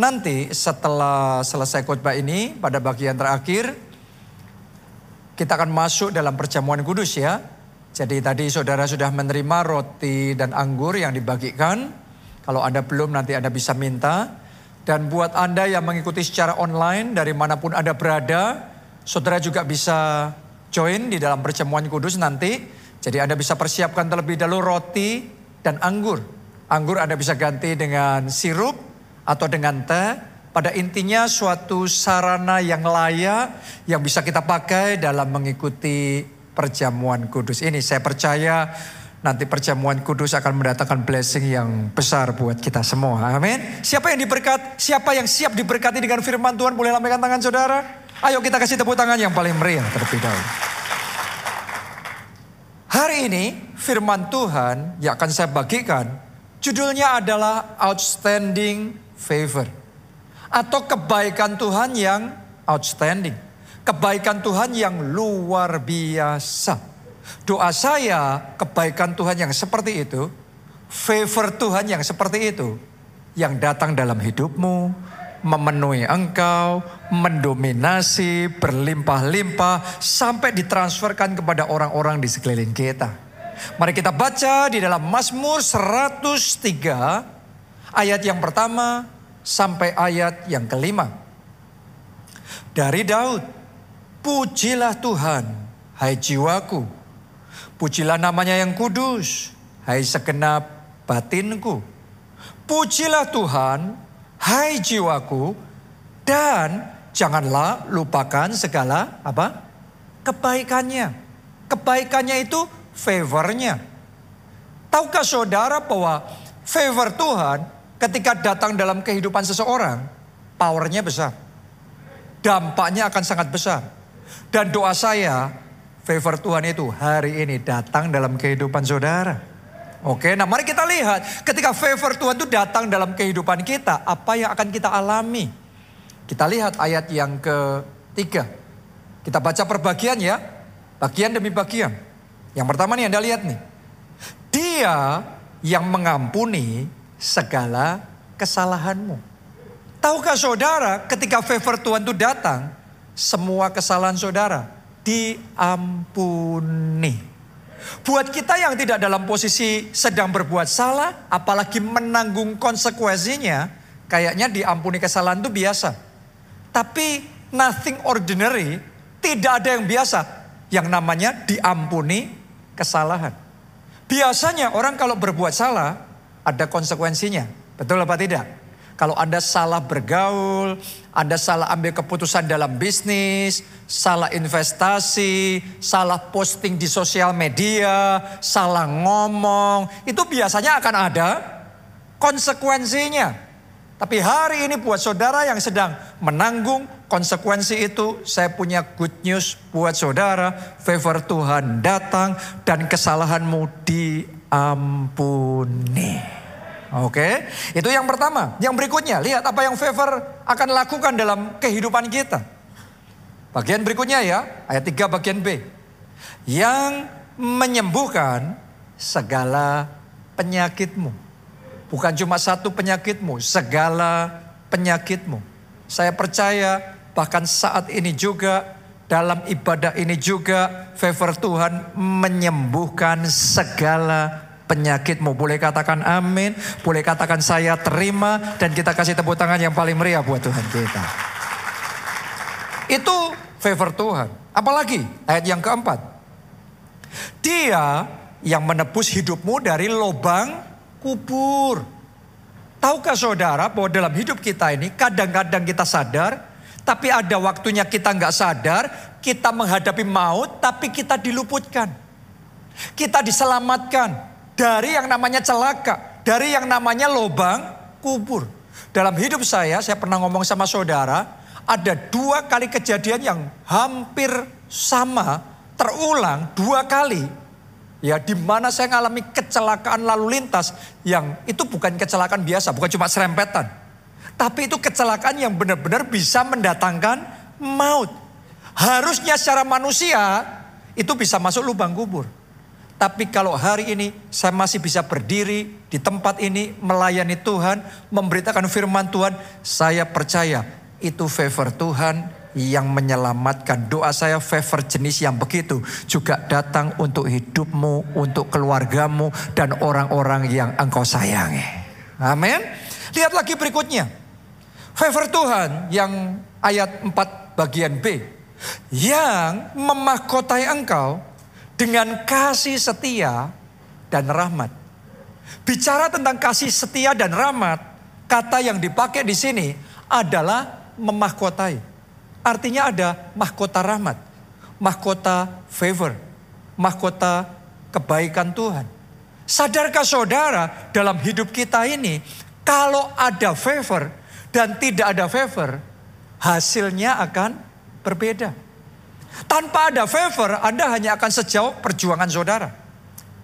nanti setelah selesai khotbah ini pada bagian terakhir kita akan masuk dalam perjamuan kudus ya. Jadi tadi saudara sudah menerima roti dan anggur yang dibagikan. Kalau Anda belum nanti Anda bisa minta. Dan buat Anda yang mengikuti secara online dari mana pun Anda berada, saudara juga bisa join di dalam perjamuan kudus nanti. Jadi Anda bisa persiapkan terlebih dahulu roti dan anggur. Anggur Anda bisa ganti dengan sirup atau dengan teh. Pada intinya suatu sarana yang layak yang bisa kita pakai dalam mengikuti perjamuan kudus ini. Saya percaya nanti perjamuan kudus akan mendatangkan blessing yang besar buat kita semua. Amin. Siapa yang diberkat? Siapa yang siap diberkati dengan firman Tuhan? Boleh lambaikan tangan saudara. Ayo kita kasih tepuk tangan yang paling meriah terlebih dahulu. Hari ini firman Tuhan yang akan saya bagikan judulnya adalah outstanding favor atau kebaikan Tuhan yang outstanding. Kebaikan Tuhan yang luar biasa. Doa saya kebaikan Tuhan yang seperti itu, favor Tuhan yang seperti itu, yang datang dalam hidupmu, memenuhi engkau, mendominasi, berlimpah-limpah, sampai ditransferkan kepada orang-orang di sekeliling kita. Mari kita baca di dalam Mazmur 103 ayat yang pertama sampai ayat yang kelima. Dari Daud, pujilah Tuhan, hai jiwaku. Pujilah namanya yang kudus, hai segenap batinku. Pujilah Tuhan, hai jiwaku, dan janganlah lupakan segala apa? Kebaikannya. Kebaikannya itu favornya. Tahukah saudara bahwa favor Tuhan ketika datang dalam kehidupan seseorang, powernya besar. Dampaknya akan sangat besar. Dan doa saya, favor Tuhan itu hari ini datang dalam kehidupan saudara. Oke, nah mari kita lihat ketika favor Tuhan itu datang dalam kehidupan kita, apa yang akan kita alami? Kita lihat ayat yang ketiga. Kita baca perbagian ya, bagian demi bagian. Yang pertama nih Anda lihat nih. Dia yang mengampuni segala kesalahanmu. Tahukah saudara ketika favor Tuhan itu datang, semua kesalahan saudara diampuni. Buat kita yang tidak dalam posisi sedang berbuat salah, apalagi menanggung konsekuensinya, kayaknya diampuni kesalahan itu biasa. Tapi nothing ordinary, tidak ada yang biasa. Yang namanya diampuni kesalahan. Biasanya orang kalau berbuat salah, ada konsekuensinya. Betul apa tidak? Kalau Anda salah bergaul, Anda salah ambil keputusan dalam bisnis, salah investasi, salah posting di sosial media, salah ngomong, itu biasanya akan ada konsekuensinya. Tapi hari ini buat saudara yang sedang menanggung konsekuensi itu, saya punya good news buat saudara. Favor Tuhan datang dan kesalahanmu diampuni. Oke, itu yang pertama. Yang berikutnya, lihat apa yang favor akan lakukan dalam kehidupan kita. Bagian berikutnya ya, ayat 3 bagian B. Yang menyembuhkan segala penyakitmu. Bukan cuma satu penyakitmu, segala penyakitmu. Saya percaya bahkan saat ini juga dalam ibadah ini juga favor Tuhan menyembuhkan segala penyakitmu. Boleh katakan amin, boleh katakan saya terima dan kita kasih tepuk tangan yang paling meriah buat Tuhan kita. Itu favor Tuhan. Apalagi ayat yang keempat. Dia yang menebus hidupmu dari lubang kubur. Tahukah saudara bahwa dalam hidup kita ini kadang-kadang kita sadar, tapi ada waktunya kita nggak sadar, kita menghadapi maut, tapi kita diluputkan. Kita diselamatkan dari yang namanya celaka, dari yang namanya lubang kubur. Dalam hidup saya, saya pernah ngomong sama saudara, ada dua kali kejadian yang hampir sama, terulang dua kali. Ya, di mana saya mengalami kecelakaan lalu lintas yang itu bukan kecelakaan biasa, bukan cuma serempetan. Tapi itu kecelakaan yang benar-benar bisa mendatangkan maut. Harusnya secara manusia itu bisa masuk lubang kubur. Tapi kalau hari ini saya masih bisa berdiri di tempat ini melayani Tuhan, memberitakan firman Tuhan, saya percaya itu favor Tuhan yang menyelamatkan. Doa saya favor jenis yang begitu juga datang untuk hidupmu, untuk keluargamu, dan orang-orang yang engkau sayangi. Amin. Lihat lagi berikutnya. Favor Tuhan yang ayat 4 bagian B. Yang memahkotai engkau dengan kasih setia dan rahmat. Bicara tentang kasih setia dan rahmat, kata yang dipakai di sini adalah memahkotai. Artinya ada mahkota rahmat, mahkota favor, mahkota kebaikan Tuhan. Sadarkah saudara dalam hidup kita ini, kalau ada favor dan tidak ada favor, hasilnya akan berbeda. Tanpa ada favor, Anda hanya akan sejauh perjuangan saudara.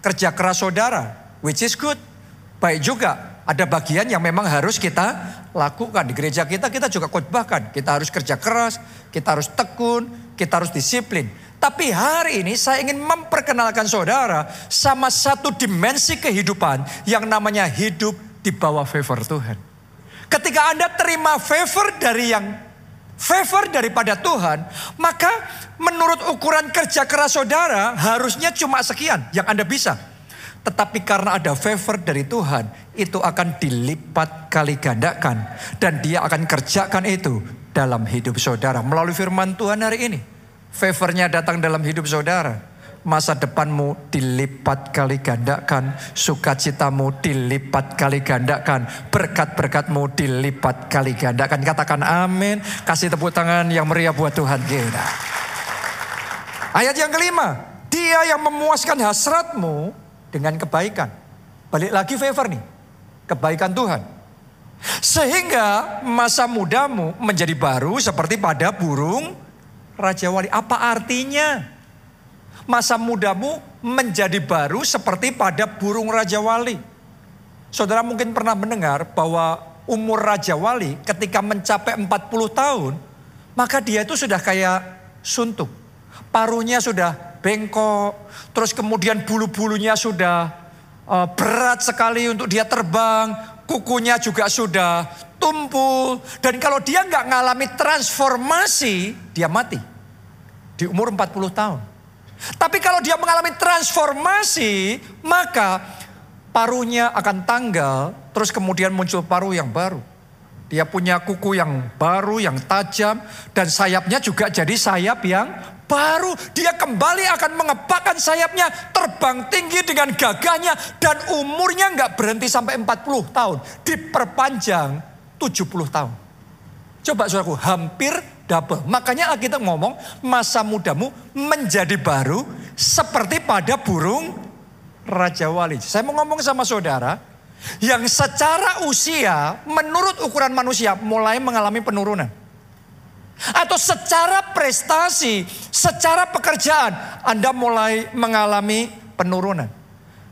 Kerja keras saudara, which is good. Baik juga, ada bagian yang memang harus kita lakukan. Di gereja kita, kita juga khotbahkan. Kita harus kerja keras, kita harus tekun, kita harus disiplin. Tapi hari ini saya ingin memperkenalkan saudara sama satu dimensi kehidupan yang namanya hidup di bawah favor Tuhan. Ketika Anda terima favor dari yang favor daripada Tuhan, maka menurut ukuran kerja keras saudara harusnya cuma sekian yang Anda bisa. Tetapi karena ada favor dari Tuhan, itu akan dilipat kali gandakan. Dan dia akan kerjakan itu dalam hidup saudara. Melalui firman Tuhan hari ini. Favornya datang dalam hidup saudara masa depanmu dilipat kali gandakan, sukacitamu dilipat kali gandakan, berkat-berkatmu dilipat kali gandakan. Katakan amin, kasih tepuk tangan yang meriah buat Tuhan kita. Ayat yang kelima, dia yang memuaskan hasratmu dengan kebaikan. Balik lagi favor nih, kebaikan Tuhan. Sehingga masa mudamu menjadi baru seperti pada burung Raja Wali. Apa artinya? Masa mudamu menjadi baru seperti pada burung Raja Wali. Saudara mungkin pernah mendengar bahwa umur Raja Wali ketika mencapai 40 tahun, maka dia itu sudah kayak suntuk. Paruhnya sudah bengkok, terus kemudian bulu-bulunya sudah uh, berat sekali untuk dia terbang, kukunya juga sudah tumpul. Dan kalau dia nggak ngalami transformasi, dia mati. Di umur 40 tahun. Tapi kalau dia mengalami transformasi, maka paruhnya akan tanggal, terus kemudian muncul paruh yang baru. Dia punya kuku yang baru, yang tajam, dan sayapnya juga jadi sayap yang baru. Dia kembali akan mengepakkan sayapnya, terbang tinggi dengan gagahnya, dan umurnya nggak berhenti sampai 40 tahun. Diperpanjang 70 tahun. Coba saudaraku, hampir double. Makanya kita ngomong masa mudamu menjadi baru seperti pada burung Raja Wali. Saya mau ngomong sama saudara yang secara usia menurut ukuran manusia mulai mengalami penurunan. Atau secara prestasi, secara pekerjaan Anda mulai mengalami penurunan.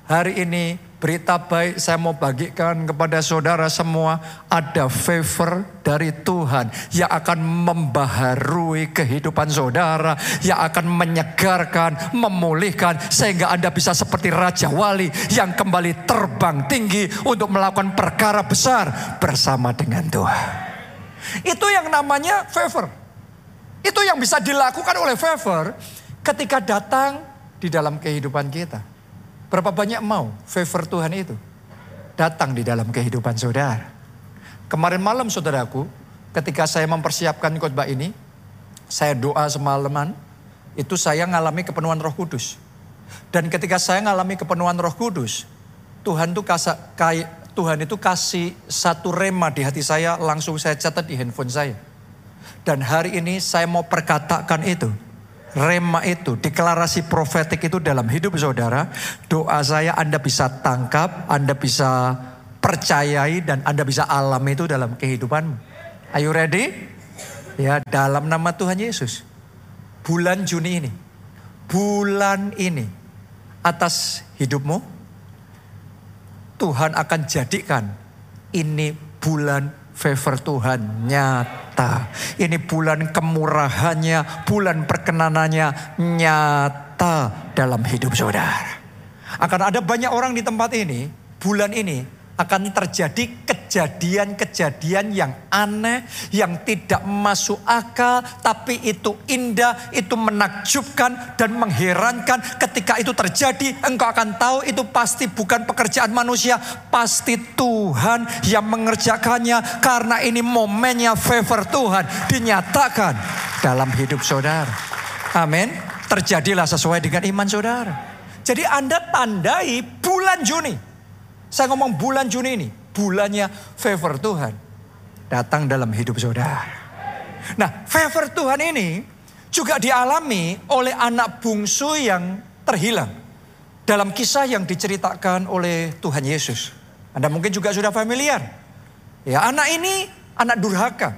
Hari ini Berita baik saya mau bagikan kepada saudara semua. Ada favor dari Tuhan yang akan membaharui kehidupan saudara. Yang akan menyegarkan, memulihkan. Sehingga Anda bisa seperti Raja Wali yang kembali terbang tinggi untuk melakukan perkara besar bersama dengan Tuhan. Itu yang namanya favor. Itu yang bisa dilakukan oleh favor ketika datang di dalam kehidupan kita. Berapa banyak mau favor Tuhan itu datang di dalam kehidupan saudara. Kemarin malam saudaraku, ketika saya mempersiapkan khotbah ini, saya doa semalaman, itu saya ngalami kepenuhan roh kudus. Dan ketika saya ngalami kepenuhan roh kudus, Tuhan itu kasih, Tuhan itu kasih satu rema di hati saya, langsung saya catat di handphone saya. Dan hari ini saya mau perkatakan itu rema itu, deklarasi profetik itu dalam hidup saudara, doa saya Anda bisa tangkap, Anda bisa percayai dan Anda bisa alami itu dalam kehidupanmu. Are you ready? Ya, dalam nama Tuhan Yesus. Bulan Juni ini, bulan ini atas hidupmu Tuhan akan jadikan ini bulan favor Tuhan nyata. Ini bulan kemurahannya, bulan perkenanannya nyata dalam hidup saudara. Akan ada banyak orang di tempat ini, bulan ini akan terjadi kejadian-kejadian yang aneh, yang tidak masuk akal, tapi itu indah, itu menakjubkan dan mengherankan. Ketika itu terjadi, engkau akan tahu itu pasti bukan pekerjaan manusia, pasti Tuhan yang mengerjakannya, karena ini momennya favor Tuhan dinyatakan dalam hidup saudara. Amin. Terjadilah sesuai dengan iman saudara. Jadi Anda tandai bulan Juni saya ngomong bulan Juni ini, bulannya favor Tuhan datang dalam hidup saudara. Nah, favor Tuhan ini juga dialami oleh anak bungsu yang terhilang. Dalam kisah yang diceritakan oleh Tuhan Yesus. Anda mungkin juga sudah familiar. Ya, anak ini anak durhaka.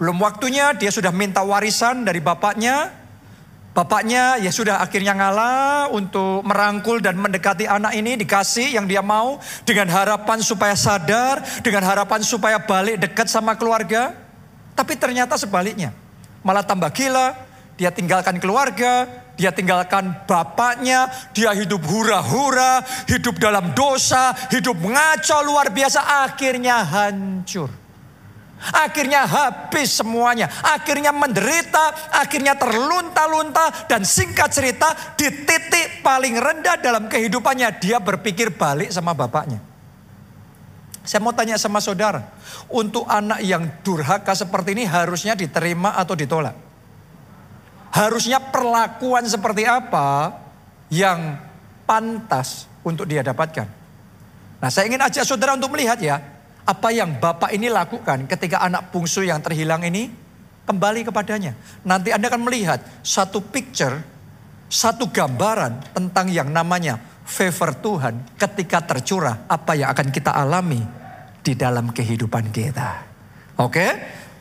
Belum waktunya dia sudah minta warisan dari bapaknya, Bapaknya ya sudah akhirnya ngalah untuk merangkul dan mendekati anak ini dikasih yang dia mau dengan harapan supaya sadar, dengan harapan supaya balik dekat sama keluarga. Tapi ternyata sebaliknya, malah tambah gila, dia tinggalkan keluarga, dia tinggalkan bapaknya, dia hidup hura-hura, hidup dalam dosa, hidup ngaco luar biasa, akhirnya hancur. Akhirnya habis semuanya. Akhirnya menderita, akhirnya terlunta-lunta. Dan singkat cerita di titik paling rendah dalam kehidupannya. Dia berpikir balik sama bapaknya. Saya mau tanya sama saudara. Untuk anak yang durhaka seperti ini harusnya diterima atau ditolak? Harusnya perlakuan seperti apa yang pantas untuk dia dapatkan? Nah saya ingin ajak saudara untuk melihat ya apa yang Bapak ini lakukan ketika anak bungsu yang terhilang ini kembali kepadanya. Nanti Anda akan melihat satu picture, satu gambaran tentang yang namanya favor Tuhan ketika tercurah apa yang akan kita alami di dalam kehidupan kita. Oke?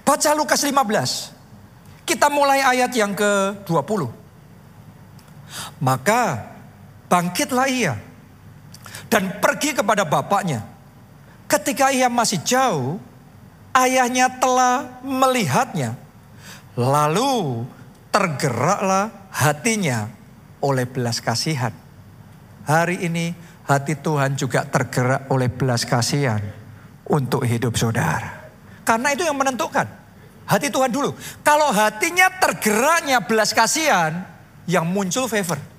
Baca Lukas 15. Kita mulai ayat yang ke-20. Maka bangkitlah ia dan pergi kepada bapaknya Ketika ia masih jauh, ayahnya telah melihatnya. Lalu tergeraklah hatinya oleh belas kasihan. Hari ini hati Tuhan juga tergerak oleh belas kasihan untuk hidup saudara. Karena itu yang menentukan. Hati Tuhan dulu. Kalau hatinya tergeraknya belas kasihan, yang muncul favor.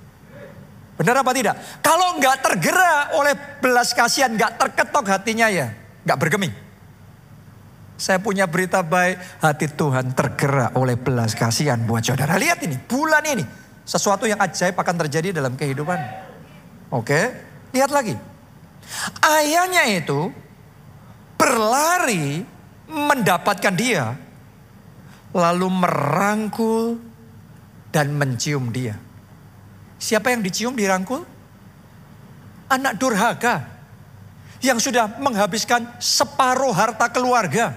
Benar apa tidak? Kalau nggak tergerak oleh belas kasihan, nggak terketok hatinya ya, nggak bergeming. Saya punya berita baik, hati Tuhan tergerak oleh belas kasihan buat saudara. Lihat ini, bulan ini, sesuatu yang ajaib akan terjadi dalam kehidupan. Oke, lihat lagi. Ayahnya itu berlari mendapatkan dia, lalu merangkul dan mencium dia. Siapa yang dicium dirangkul? Anak durhaka. Yang sudah menghabiskan separuh harta keluarga.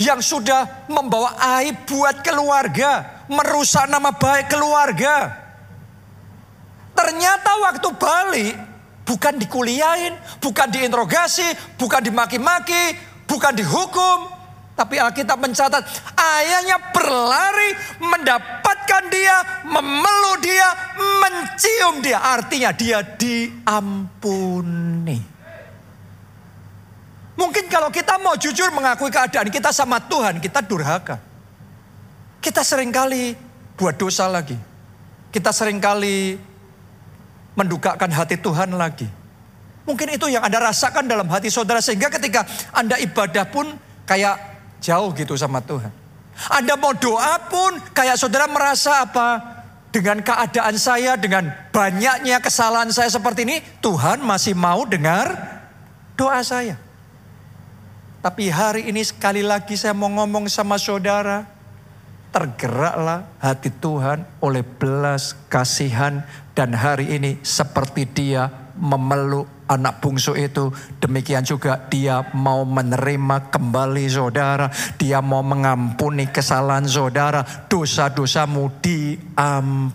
Yang sudah membawa aib buat keluarga. Merusak nama baik keluarga. Ternyata waktu balik bukan dikuliahin, bukan diinterogasi, bukan dimaki-maki, bukan dihukum, tapi Alkitab mencatat ayahnya berlari mendapatkan dia, memeluk dia, mencium dia. Artinya dia diampuni. Mungkin kalau kita mau jujur mengakui keadaan kita sama Tuhan, kita durhaka. Kita sering kali buat dosa lagi. Kita sering kali mendukakan hati Tuhan lagi. Mungkin itu yang Anda rasakan dalam hati saudara sehingga ketika Anda ibadah pun kayak jauh gitu sama Tuhan. Anda mau doa pun kayak saudara merasa apa? Dengan keadaan saya, dengan banyaknya kesalahan saya seperti ini, Tuhan masih mau dengar doa saya. Tapi hari ini sekali lagi saya mau ngomong sama saudara, tergeraklah hati Tuhan oleh belas kasihan dan hari ini seperti dia memeluk anak bungsu itu. Demikian juga dia mau menerima kembali saudara. Dia mau mengampuni kesalahan saudara. Dosa-dosamu diampuni.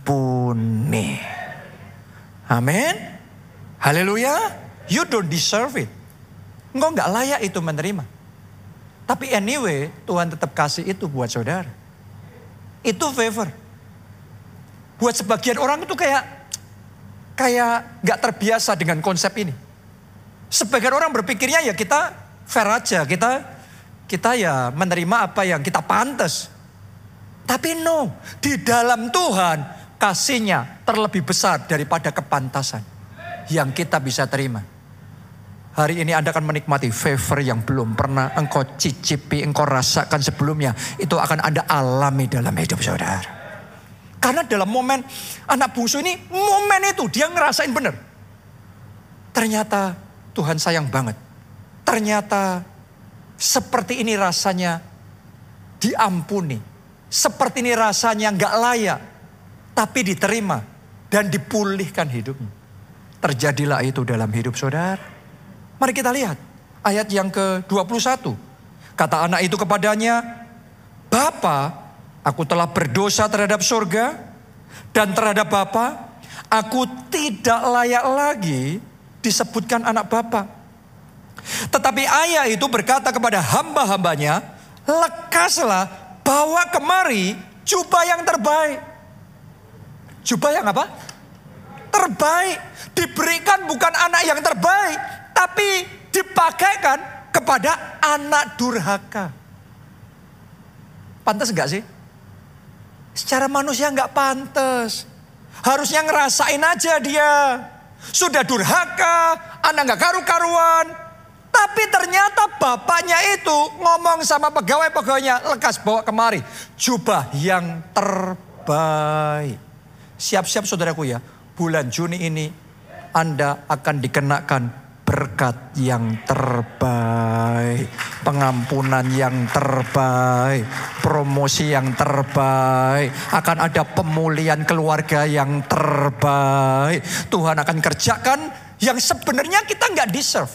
Amin. Haleluya. You don't deserve it. Engkau nggak layak itu menerima. Tapi anyway, Tuhan tetap kasih itu buat saudara. Itu favor. Buat sebagian orang itu kayak kayak nggak terbiasa dengan konsep ini. Sebagian orang berpikirnya ya kita fair aja, kita kita ya menerima apa yang kita pantas. Tapi no, di dalam Tuhan kasihnya terlebih besar daripada kepantasan yang kita bisa terima. Hari ini Anda akan menikmati favor yang belum pernah engkau cicipi, engkau rasakan sebelumnya. Itu akan Anda alami dalam hidup saudara. Karena dalam momen anak bungsu ini, momen itu dia ngerasain benar. Ternyata Tuhan sayang banget. Ternyata seperti ini rasanya diampuni. Seperti ini rasanya nggak layak. Tapi diterima dan dipulihkan hidupnya. Terjadilah itu dalam hidup saudara. Mari kita lihat ayat yang ke-21. Kata anak itu kepadanya, Bapa, aku telah berdosa terhadap surga dan terhadap Bapa, aku tidak layak lagi disebutkan anak Bapa. Tetapi ayah itu berkata kepada hamba-hambanya, lekaslah bawa kemari jubah yang terbaik. Jubah yang apa? Terbaik. Diberikan bukan anak yang terbaik, tapi dipakaikan kepada anak durhaka. Pantas enggak sih? Secara manusia enggak pantas. Harusnya ngerasain aja dia. Sudah durhaka, anak enggak karu-karuan. Tapi ternyata bapaknya itu ngomong sama pegawai-pegawainya, lekas bawa kemari. Jubah yang terbaik. Siap-siap saudaraku ya, bulan Juni ini Anda akan dikenakan berkat yang terbaik, pengampunan yang terbaik, promosi yang terbaik, akan ada pemulihan keluarga yang terbaik. Tuhan akan kerjakan yang sebenarnya kita nggak deserve.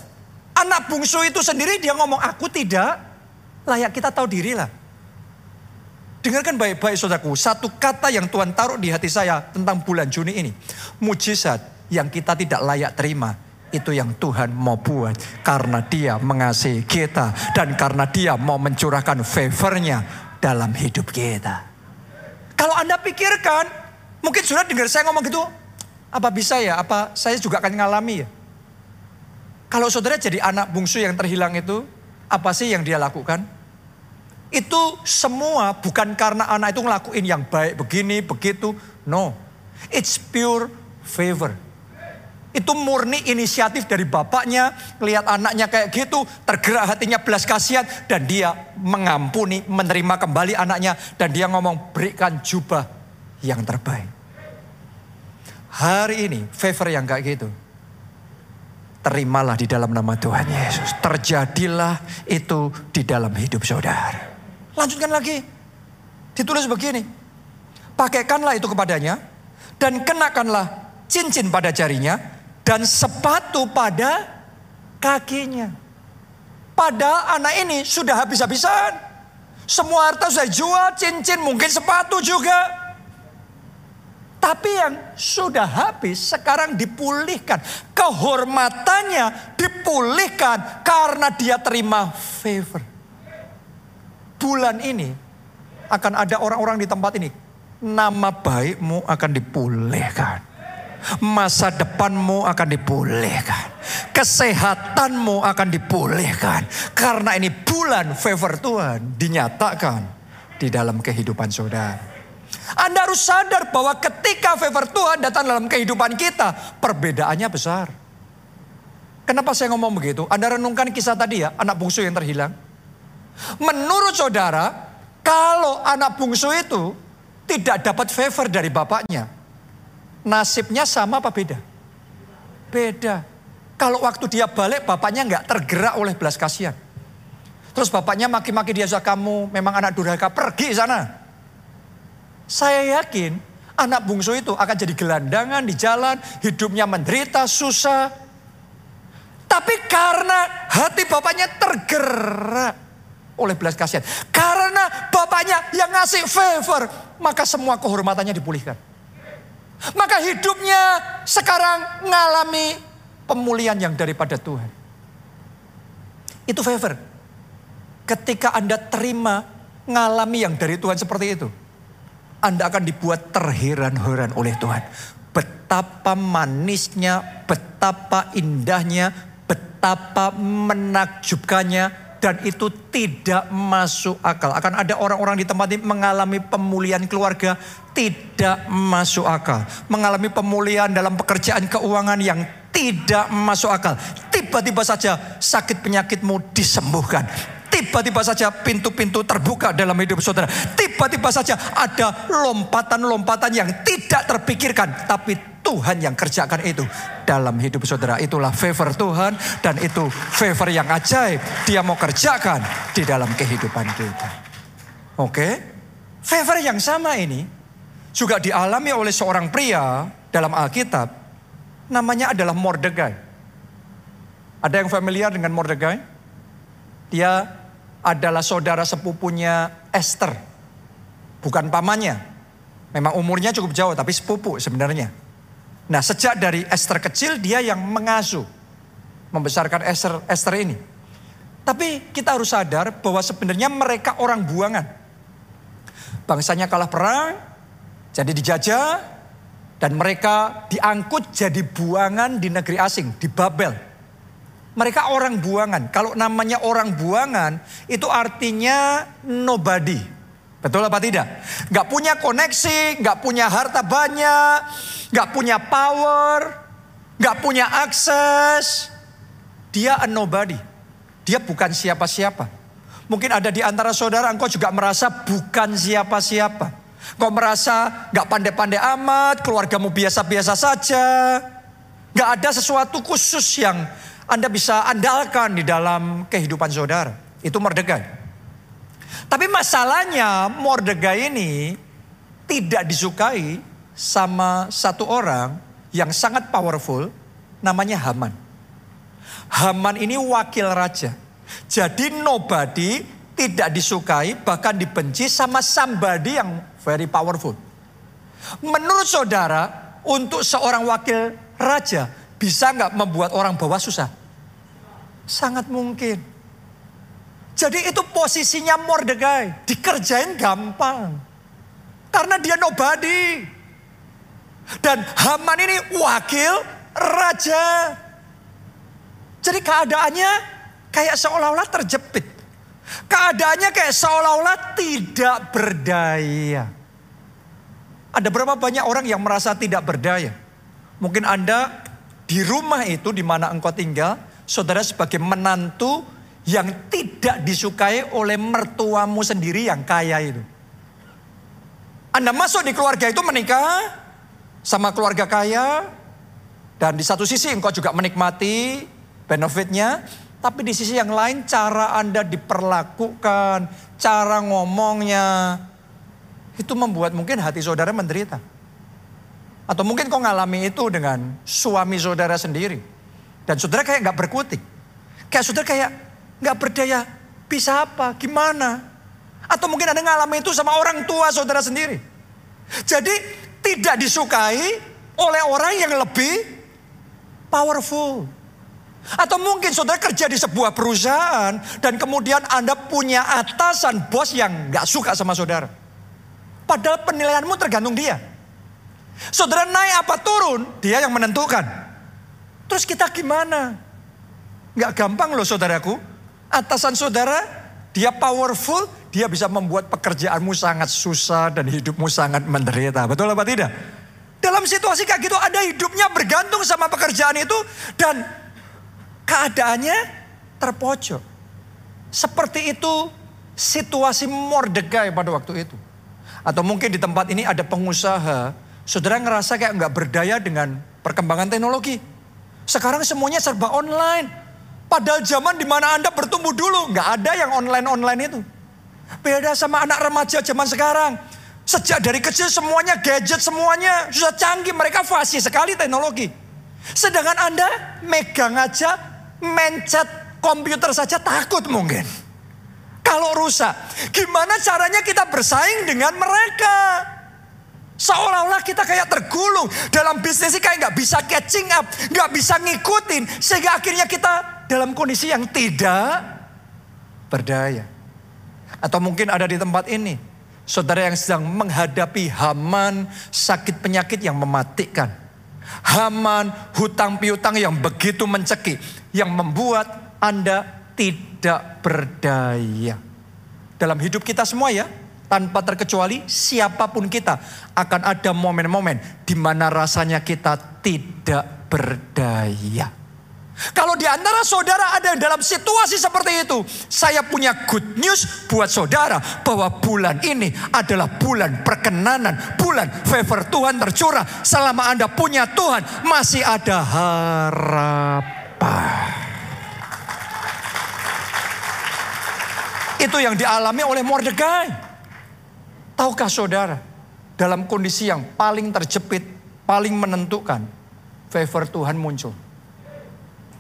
Anak bungsu itu sendiri dia ngomong aku tidak layak kita tahu diri lah. Dengarkan baik-baik saudaraku, satu kata yang Tuhan taruh di hati saya tentang bulan Juni ini. Mujizat yang kita tidak layak terima itu yang Tuhan mau buat karena dia mengasihi kita dan karena dia mau mencurahkan favornya dalam hidup kita. Kalau Anda pikirkan, mungkin sudah dengar saya ngomong gitu, apa bisa ya, apa saya juga akan ngalami ya. Kalau saudara jadi anak bungsu yang terhilang itu, apa sih yang dia lakukan? Itu semua bukan karena anak itu ngelakuin yang baik begini, begitu. No, it's pure favor. Itu murni inisiatif dari bapaknya, lihat anaknya kayak gitu, tergerak hatinya belas kasihan dan dia mengampuni, menerima kembali anaknya dan dia ngomong berikan jubah yang terbaik. Hari ini favor yang kayak gitu. Terimalah di dalam nama Tuhan Yesus. Terjadilah itu di dalam hidup saudara. Lanjutkan lagi. Ditulis begini. Pakaikanlah itu kepadanya dan kenakanlah cincin pada jarinya dan sepatu pada kakinya. Padahal anak ini sudah habis-habisan. Semua harta sudah jual, cincin, mungkin sepatu juga. Tapi yang sudah habis sekarang dipulihkan. Kehormatannya dipulihkan karena dia terima favor. Bulan ini akan ada orang-orang di tempat ini. Nama baikmu akan dipulihkan masa depanmu akan dipulihkan. Kesehatanmu akan dipulihkan. Karena ini bulan favor Tuhan dinyatakan di dalam kehidupan saudara. Anda harus sadar bahwa ketika favor Tuhan datang dalam kehidupan kita, perbedaannya besar. Kenapa saya ngomong begitu? Anda renungkan kisah tadi ya, anak bungsu yang terhilang. Menurut saudara, kalau anak bungsu itu tidak dapat favor dari bapaknya, nasibnya sama apa beda? Beda. Kalau waktu dia balik bapaknya nggak tergerak oleh belas kasihan. Terus bapaknya maki-maki dia kamu memang anak durhaka pergi sana. Saya yakin anak bungsu itu akan jadi gelandangan di jalan, hidupnya menderita, susah. Tapi karena hati bapaknya tergerak oleh belas kasihan. Karena bapaknya yang ngasih favor, maka semua kehormatannya dipulihkan. Maka hidupnya sekarang mengalami pemulihan yang daripada Tuhan. Itu favor. Ketika Anda terima mengalami yang dari Tuhan seperti itu. Anda akan dibuat terheran-heran oleh Tuhan. Betapa manisnya, betapa indahnya, betapa menakjubkannya, dan itu tidak masuk akal. Akan ada orang-orang di tempat ini mengalami pemulihan keluarga tidak masuk akal. Mengalami pemulihan dalam pekerjaan keuangan yang tidak masuk akal. Tiba-tiba saja sakit penyakitmu disembuhkan. Tiba-tiba saja pintu-pintu terbuka dalam hidup saudara. Tiba-tiba saja ada lompatan-lompatan yang tidak terpikirkan. Tapi Tuhan yang kerjakan itu dalam hidup saudara. Itulah favor Tuhan dan itu favor yang ajaib. Dia mau kerjakan di dalam kehidupan kita. Oke. Favor yang sama ini juga dialami oleh seorang pria dalam Alkitab. Namanya adalah Mordegai. Ada yang familiar dengan Mordegai? Dia adalah saudara sepupunya Esther. Bukan pamannya. Memang umurnya cukup jauh tapi sepupu sebenarnya. Nah sejak dari Esther kecil dia yang mengasuh. Membesarkan Esther, Esther ini. Tapi kita harus sadar bahwa sebenarnya mereka orang buangan. Bangsanya kalah perang, jadi dijajah, dan mereka diangkut jadi buangan di negeri asing, di Babel. Mereka orang buangan. Kalau namanya orang buangan itu artinya nobody. Betul apa tidak? Gak punya koneksi, gak punya harta banyak, gak punya power, gak punya akses. Dia a nobody. Dia bukan siapa-siapa. Mungkin ada di antara saudara engkau juga merasa bukan siapa-siapa. Kau merasa gak pandai-pandai amat, keluargamu biasa-biasa saja. Gak ada sesuatu khusus yang anda bisa andalkan di dalam kehidupan saudara. Itu Mordegai. Tapi masalahnya Mordegai ini tidak disukai sama satu orang yang sangat powerful namanya Haman. Haman ini wakil raja. Jadi nobody tidak disukai bahkan dibenci sama somebody yang very powerful. Menurut saudara untuk seorang wakil raja bisa nggak membuat orang bawah susah? Sangat mungkin. Jadi itu posisinya Mordegai. Dikerjain gampang. Karena dia nobody. Dan Haman ini wakil raja. Jadi keadaannya kayak seolah-olah terjepit. Keadaannya kayak seolah-olah tidak berdaya. Ada berapa banyak orang yang merasa tidak berdaya? Mungkin Anda di rumah itu di mana engkau tinggal, saudara sebagai menantu yang tidak disukai oleh mertuamu sendiri yang kaya itu. Anda masuk di keluarga itu menikah sama keluarga kaya dan di satu sisi engkau juga menikmati benefitnya, tapi di sisi yang lain cara Anda diperlakukan, cara ngomongnya itu membuat mungkin hati saudara menderita. Atau mungkin kau ngalami itu dengan suami saudara sendiri. Dan saudara kayak nggak berkutik. Kayak saudara kayak nggak berdaya. Bisa apa? Gimana? Atau mungkin ada ngalami itu sama orang tua saudara sendiri. Jadi tidak disukai oleh orang yang lebih powerful. Atau mungkin saudara kerja di sebuah perusahaan dan kemudian Anda punya atasan bos yang nggak suka sama saudara. Padahal penilaianmu tergantung dia. Saudara naik apa turun, dia yang menentukan. Terus kita gimana? Gak gampang loh saudaraku. Atasan saudara, dia powerful, dia bisa membuat pekerjaanmu sangat susah dan hidupmu sangat menderita. Betul apa tidak? Dalam situasi kayak gitu ada hidupnya bergantung sama pekerjaan itu dan keadaannya terpojok. Seperti itu situasi Mordegai pada waktu itu. Atau mungkin di tempat ini ada pengusaha Saudara ngerasa kayak nggak berdaya dengan perkembangan teknologi. Sekarang semuanya serba online. Padahal zaman di mana Anda bertumbuh dulu, nggak ada yang online-online itu. Beda sama anak remaja zaman sekarang. Sejak dari kecil semuanya gadget, semuanya sudah canggih. Mereka fasih sekali teknologi. Sedangkan Anda megang aja, mencet komputer saja takut mungkin. Kalau rusak, gimana caranya kita bersaing dengan mereka? Seolah-olah kita kayak tergulung dalam bisnis ini kayak nggak bisa catching up, nggak bisa ngikutin, sehingga akhirnya kita dalam kondisi yang tidak berdaya. Atau mungkin ada di tempat ini, saudara yang sedang menghadapi haman sakit penyakit yang mematikan. Haman, hutang piutang yang begitu mencekik, yang membuat Anda tidak berdaya. Dalam hidup kita semua ya, tanpa terkecuali siapa pun kita akan ada momen-momen di mana rasanya kita tidak berdaya. Kalau di antara saudara ada yang dalam situasi seperti itu, saya punya good news buat saudara bahwa bulan ini adalah bulan perkenanan, bulan favor Tuhan tercurah. Selama Anda punya Tuhan, masih ada harapan. Itu yang dialami oleh Mordekai. Tahukah saudara, dalam kondisi yang paling terjepit, paling menentukan, favor Tuhan muncul.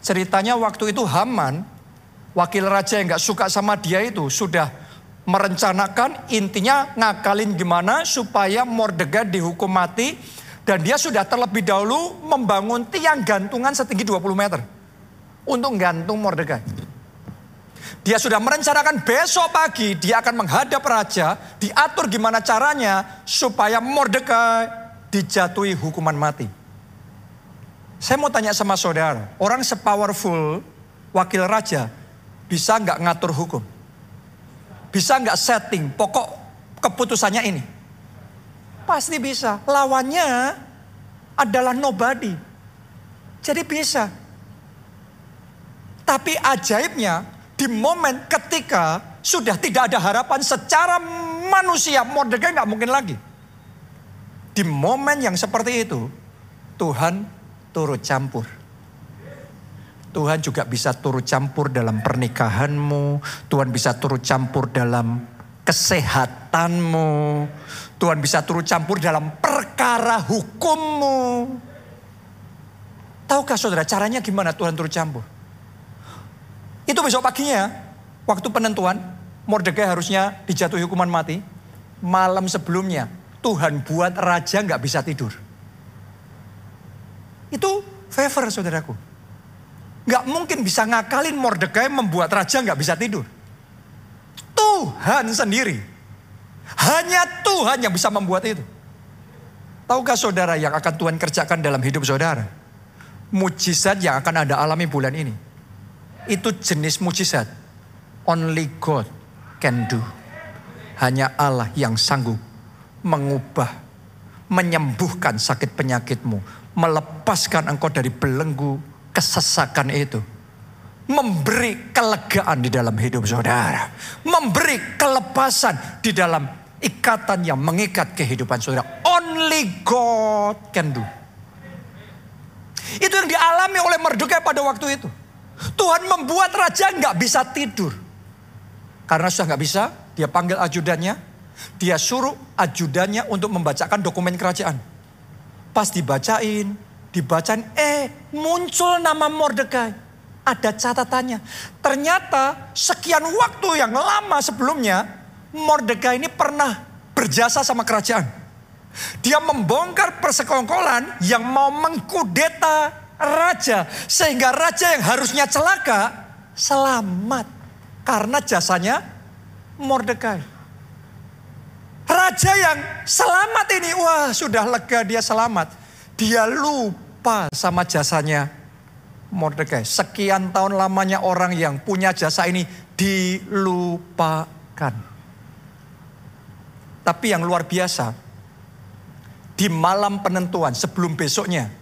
Ceritanya waktu itu Haman, wakil raja yang gak suka sama dia itu sudah merencanakan intinya ngakalin gimana supaya Mordegai dihukum mati dan dia sudah terlebih dahulu membangun tiang gantungan setinggi 20 meter untuk gantung Mordegai. Dia sudah merencanakan besok pagi dia akan menghadap raja, diatur gimana caranya supaya Mordegai dijatuhi hukuman mati. Saya mau tanya sama saudara, orang sepowerful wakil raja bisa nggak ngatur hukum? Bisa nggak setting pokok keputusannya ini? Pasti bisa. Lawannya adalah nobody. Jadi bisa. Tapi ajaibnya di momen ketika sudah tidak ada harapan secara manusia, Mordekai nggak mungkin lagi. Di momen yang seperti itu, Tuhan turut campur. Tuhan juga bisa turut campur dalam pernikahanmu. Tuhan bisa turut campur dalam kesehatanmu. Tuhan bisa turut campur dalam perkara hukummu. Tahukah saudara caranya gimana Tuhan turut campur? Itu besok paginya, waktu penentuan, Mordekai harusnya dijatuhi hukuman mati. Malam sebelumnya, Tuhan buat raja nggak bisa tidur. Itu favor saudaraku. Gak mungkin bisa ngakalin Mordekai membuat raja gak bisa tidur. Tuhan sendiri. Hanya Tuhan yang bisa membuat itu. Tahukah saudara yang akan Tuhan kerjakan dalam hidup saudara? Mujizat yang akan Anda alami bulan ini. Itu jenis mujizat. Only God can do. Hanya Allah yang sanggup mengubah, menyembuhkan sakit penyakitmu, melepaskan engkau dari belenggu kesesakan itu. Memberi kelegaan di dalam hidup saudara. Memberi kelepasan di dalam ikatan yang mengikat kehidupan saudara. Only God can do. Itu yang dialami oleh Merdukai pada waktu itu. Tuhan membuat raja nggak bisa tidur. Karena sudah nggak bisa, dia panggil ajudannya. Dia suruh ajudannya untuk membacakan dokumen kerajaan. Pas dibacain, dibacain, eh muncul nama Mordekai. Ada catatannya. Ternyata sekian waktu yang lama sebelumnya, Mordekai ini pernah berjasa sama kerajaan. Dia membongkar persekongkolan yang mau mengkudeta raja. Sehingga raja yang harusnya celaka, selamat. Karena jasanya Mordekai. Raja yang selamat ini, wah sudah lega dia selamat. Dia lupa sama jasanya Mordekai. Sekian tahun lamanya orang yang punya jasa ini dilupakan. Tapi yang luar biasa, di malam penentuan sebelum besoknya,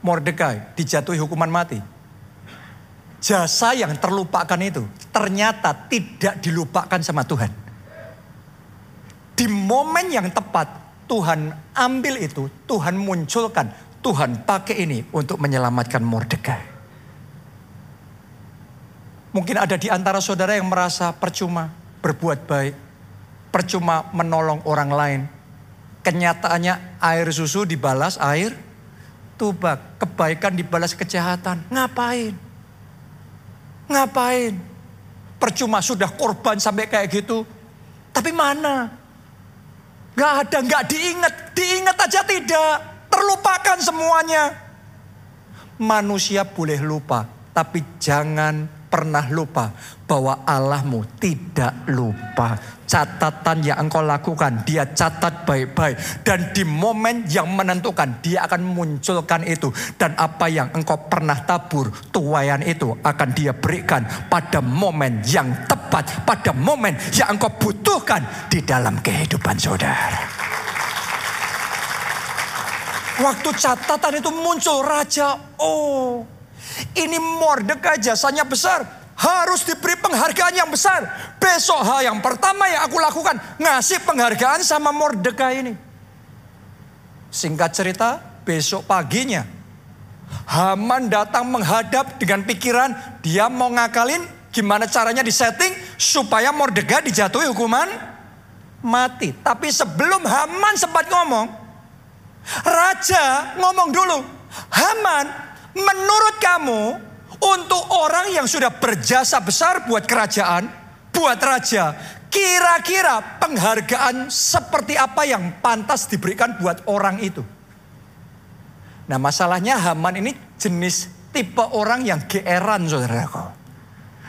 Mordekai dijatuhi hukuman mati. Jasa yang terlupakan itu ternyata tidak dilupakan sama Tuhan di momen yang tepat Tuhan ambil itu, Tuhan munculkan, Tuhan pakai ini untuk menyelamatkan Mordekai. Mungkin ada di antara saudara yang merasa percuma berbuat baik, percuma menolong orang lain. Kenyataannya air susu dibalas air tubak, kebaikan dibalas kejahatan. Ngapain? Ngapain? Percuma sudah korban sampai kayak gitu. Tapi mana Gak ada, gak diingat. Diingat aja tidak. Terlupakan semuanya. Manusia boleh lupa, tapi jangan pernah lupa bahwa Allahmu tidak lupa. Catatan yang engkau lakukan, dia catat baik-baik. Dan di momen yang menentukan, dia akan munculkan itu. Dan apa yang engkau pernah tabur, tuayan itu akan dia berikan pada momen yang tepat. Pada momen yang engkau butuhkan di dalam kehidupan saudara. Waktu catatan itu muncul raja, oh ini Mordekai jasanya besar. Harus diberi penghargaan yang besar. Besok hal yang pertama yang aku lakukan. Ngasih penghargaan sama Mordekai ini. Singkat cerita, besok paginya. Haman datang menghadap dengan pikiran dia mau ngakalin gimana caranya disetting supaya Mordekai dijatuhi hukuman mati. Tapi sebelum Haman sempat ngomong, Raja ngomong dulu, Haman Menurut kamu, untuk orang yang sudah berjasa besar buat kerajaan, buat raja, kira-kira penghargaan seperti apa yang pantas diberikan buat orang itu? Nah masalahnya Haman ini jenis tipe orang yang geeran saudaraku.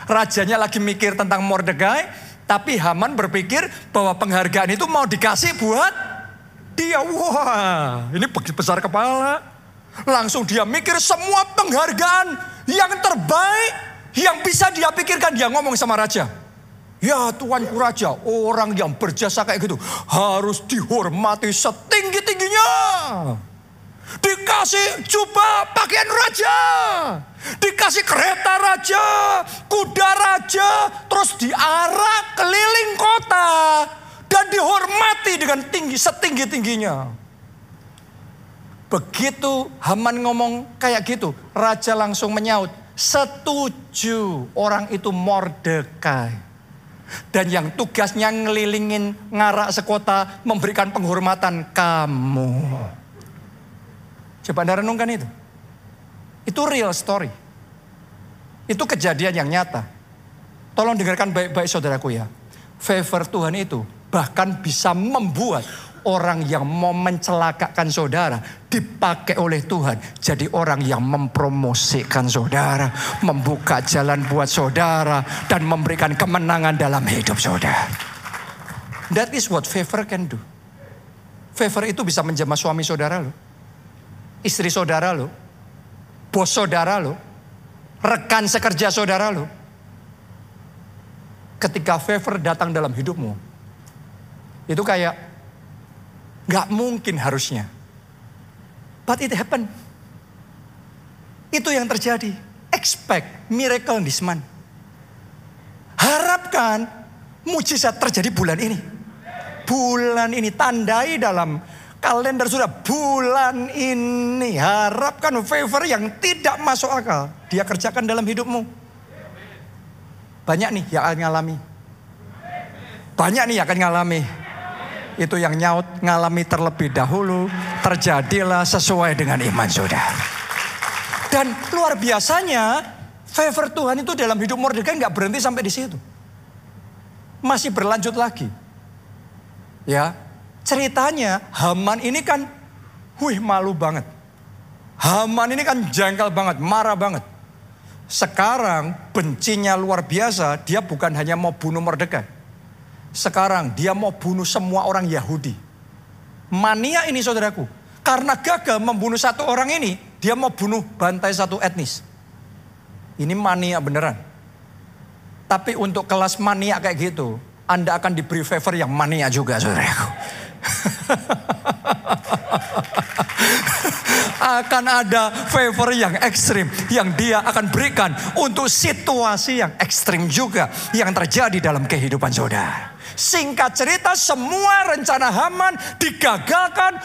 Rajanya lagi mikir tentang Mordegai, tapi Haman berpikir bahwa penghargaan itu mau dikasih buat dia. Wah, ini besar kepala. Langsung dia mikir semua penghargaan yang terbaik yang bisa dia pikirkan. Dia ngomong sama raja. Ya tuanku raja, orang yang berjasa kayak gitu harus dihormati setinggi-tingginya. Dikasih jubah pakaian raja. Dikasih kereta raja, kuda raja. Terus diarak keliling kota. Dan dihormati dengan tinggi setinggi-tingginya. Begitu Haman ngomong kayak gitu, raja langsung menyaut, setuju orang itu Mordekai. Dan yang tugasnya ngelilingin ngarak sekota memberikan penghormatan kamu. Coba anda renungkan itu. Itu real story. Itu kejadian yang nyata. Tolong dengarkan baik-baik saudaraku ya. Favor Tuhan itu bahkan bisa membuat orang yang mau mencelakakan saudara dipakai oleh Tuhan jadi orang yang mempromosikan saudara, membuka jalan buat saudara dan memberikan kemenangan dalam hidup saudara. That is what favor can do. Favor itu bisa menjamah suami saudara lo, istri saudara lo, bos saudara lo, rekan sekerja saudara lo. Ketika favor datang dalam hidupmu, itu kayak Gak mungkin harusnya. But it happened. Itu yang terjadi. Expect miracle this month. Harapkan mujizat terjadi bulan ini. Bulan ini tandai dalam kalender sudah bulan ini. Harapkan favor yang tidak masuk akal. Dia kerjakan dalam hidupmu. Banyak nih yang akan ngalami. Banyak nih yang akan ngalami itu yang nyaut ngalami terlebih dahulu terjadilah sesuai dengan iman saudara. Dan luar biasanya favor Tuhan itu dalam hidup Mordekai nggak berhenti sampai di situ. Masih berlanjut lagi. Ya, ceritanya Haman ini kan wih malu banget. Haman ini kan janggal banget, marah banget. Sekarang bencinya luar biasa, dia bukan hanya mau bunuh Mordekai sekarang dia mau bunuh semua orang Yahudi. Mania ini saudaraku. Karena gagal membunuh satu orang ini, dia mau bunuh bantai satu etnis. Ini mania beneran. Tapi untuk kelas mania kayak gitu, Anda akan diberi favor yang mania juga saudaraku. akan ada favor yang ekstrim yang dia akan berikan untuk situasi yang ekstrim juga yang terjadi dalam kehidupan saudara. Singkat cerita semua rencana Haman digagalkan.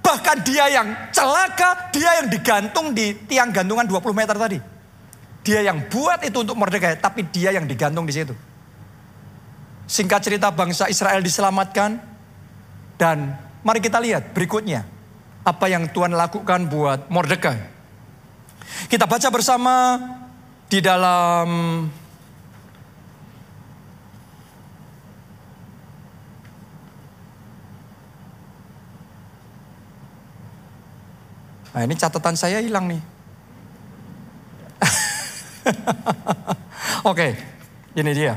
Bahkan dia yang celaka, dia yang digantung di tiang gantungan 20 meter tadi. Dia yang buat itu untuk Mordekai, tapi dia yang digantung di situ. Singkat cerita bangsa Israel diselamatkan. Dan mari kita lihat berikutnya. Apa yang Tuhan lakukan buat Mordekai. Kita baca bersama di dalam Nah ini catatan saya hilang nih. Oke, ini dia.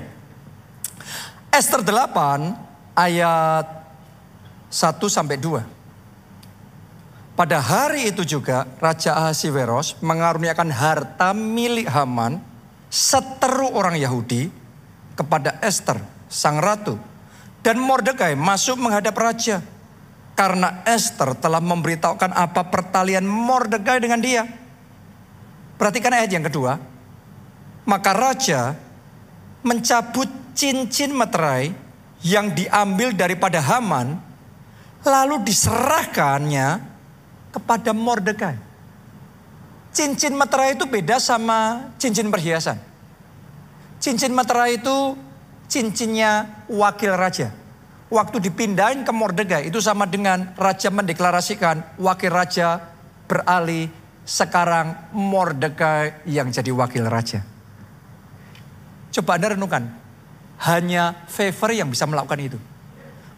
Esther 8 ayat 1 sampai 2. Pada hari itu juga Raja Ahasiweros mengaruniakan harta milik Haman seteru orang Yahudi kepada Esther, sang ratu. Dan Mordekai masuk menghadap raja karena Esther telah memberitahukan apa pertalian Mordekai dengan dia. Perhatikan ayat yang kedua. Maka raja mencabut cincin meterai yang diambil daripada Haman lalu diserahkannya kepada Mordekai. Cincin meterai itu beda sama cincin perhiasan. Cincin meterai itu cincinnya wakil raja waktu dipindahin ke Mordegai itu sama dengan raja mendeklarasikan wakil raja beralih sekarang Mordegai yang jadi wakil raja. Coba Anda renungkan, hanya favor yang bisa melakukan itu.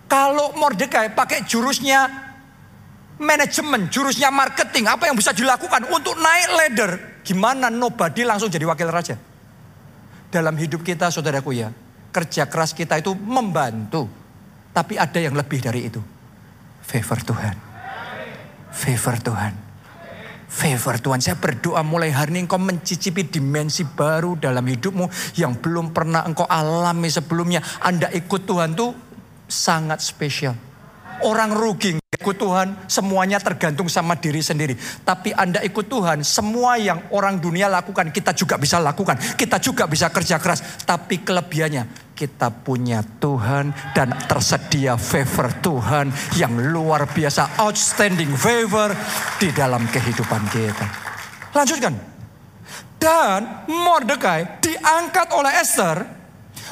Kalau Mordegai pakai jurusnya manajemen, jurusnya marketing, apa yang bisa dilakukan untuk naik ladder? Gimana nobody langsung jadi wakil raja? Dalam hidup kita saudaraku ya, kerja keras kita itu membantu tapi ada yang lebih dari itu. Favor Tuhan. Favor Tuhan. Favor Tuhan. Saya berdoa mulai hari ini engkau mencicipi dimensi baru dalam hidupmu yang belum pernah engkau alami sebelumnya. Anda ikut Tuhan tuh sangat spesial. Orang rugi ikut Tuhan semuanya tergantung sama diri sendiri. Tapi Anda ikut Tuhan semua yang orang dunia lakukan kita juga bisa lakukan. Kita juga bisa kerja keras. Tapi kelebihannya kita punya Tuhan dan tersedia favor Tuhan yang luar biasa, outstanding favor di dalam kehidupan kita. Lanjutkan. Dan Mordekai diangkat oleh Esther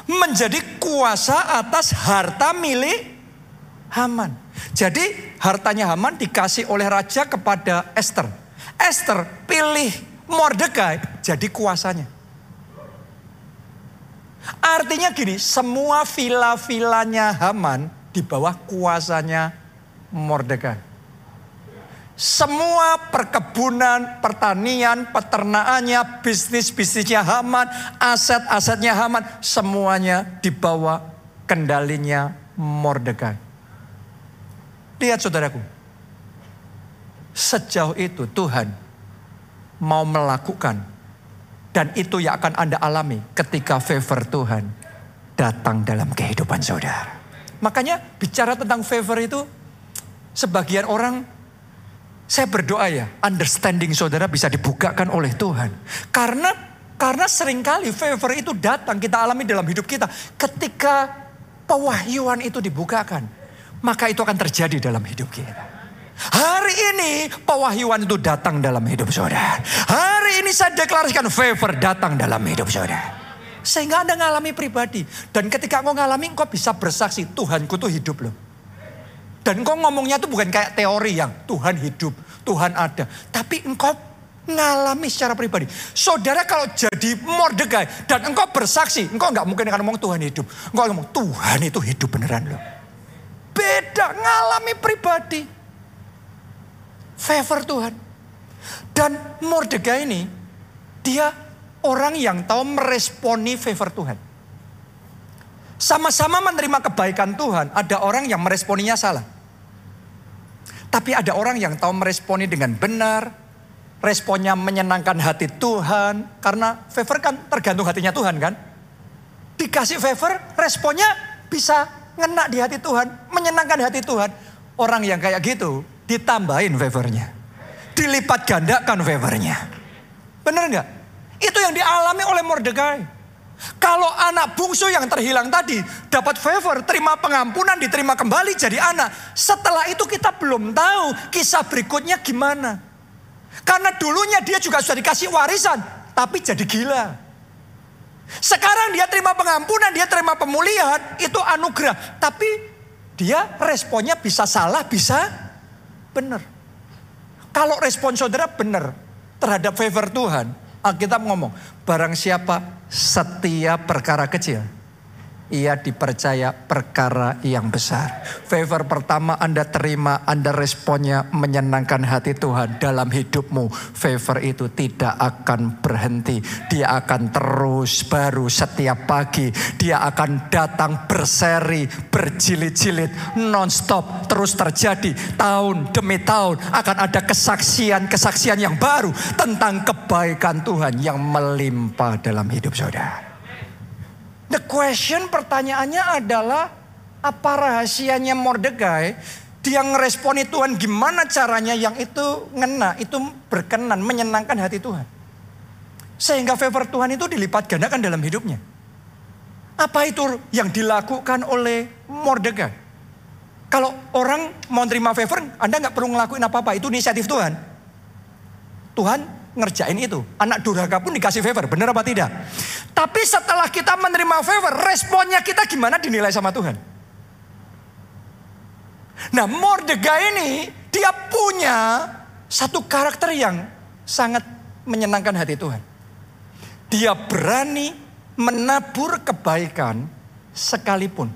menjadi kuasa atas harta milik Haman. Jadi hartanya Haman dikasih oleh raja kepada Esther. Esther pilih Mordekai jadi kuasanya. Artinya gini, semua villa-villanya Haman di bawah kuasanya Mordekai. Semua perkebunan, pertanian, peternakannya, bisnis-bisnisnya Haman, aset-asetnya Haman, semuanya di bawah kendalinya Mordekai. Lihat saudaraku, sejauh itu Tuhan mau melakukan dan itu yang akan Anda alami ketika favor Tuhan datang dalam kehidupan saudara. Makanya bicara tentang favor itu, sebagian orang saya berdoa ya, understanding saudara bisa dibukakan oleh Tuhan. Karena karena sering kali favor itu datang kita alami dalam hidup kita ketika pewahyuan itu dibukakan, maka itu akan terjadi dalam hidup kita. Hari ini pewahyuan itu datang dalam hidup saudara. Hari ini saya deklarasikan favor datang dalam hidup saudara. Sehingga Anda ngalami pribadi. Dan ketika engkau ngalami, engkau bisa bersaksi, Tuhanku tuh hidup loh. Dan engkau ngomongnya tuh bukan kayak teori yang Tuhan hidup, Tuhan ada. Tapi engkau ngalami secara pribadi. Saudara kalau jadi Mordegai dan engkau bersaksi, engkau nggak mungkin akan ngomong Tuhan hidup. Engkau ngomong Tuhan itu hidup beneran loh. Beda ngalami pribadi favor Tuhan. Dan Mordegai ini, dia orang yang tahu meresponi favor Tuhan. Sama-sama menerima kebaikan Tuhan, ada orang yang meresponinya salah. Tapi ada orang yang tahu meresponi dengan benar, responnya menyenangkan hati Tuhan, karena favor kan tergantung hatinya Tuhan kan. Dikasih favor, responnya bisa ngena di hati Tuhan, menyenangkan hati Tuhan. Orang yang kayak gitu ditambahin favornya. Dilipat gandakan favornya. Benar nggak? Itu yang dialami oleh Mordekai. Kalau anak bungsu yang terhilang tadi dapat favor, terima pengampunan, diterima kembali jadi anak. Setelah itu kita belum tahu kisah berikutnya gimana. Karena dulunya dia juga sudah dikasih warisan, tapi jadi gila. Sekarang dia terima pengampunan, dia terima pemulihan, itu anugerah. Tapi dia responnya bisa salah, bisa benar. Kalau respon saudara benar terhadap favor Tuhan, Alkitab ngomong, barang siapa setiap perkara kecil, ia dipercaya perkara yang besar. Favor pertama Anda terima, Anda responnya menyenangkan hati Tuhan dalam hidupmu. Favor itu tidak akan berhenti. Dia akan terus baru setiap pagi. Dia akan datang berseri, berjilid-jilid, non-stop, terus terjadi. Tahun demi tahun akan ada kesaksian-kesaksian yang baru tentang kebaikan Tuhan yang melimpah dalam hidup saudara. The question pertanyaannya adalah apa rahasianya Mordegai? Dia ngeresponi Tuhan gimana caranya yang itu ngena, itu berkenan, menyenangkan hati Tuhan. Sehingga favor Tuhan itu dilipat gandakan dalam hidupnya. Apa itu yang dilakukan oleh Mordegai? Kalau orang mau terima favor, Anda nggak perlu ngelakuin apa-apa. Itu inisiatif Tuhan. Tuhan ngerjain itu. Anak durhaka pun dikasih favor, benar apa tidak? Tapi setelah kita menerima favor, responnya kita gimana dinilai sama Tuhan? Nah Mordegai ini, dia punya satu karakter yang sangat menyenangkan hati Tuhan. Dia berani menabur kebaikan sekalipun.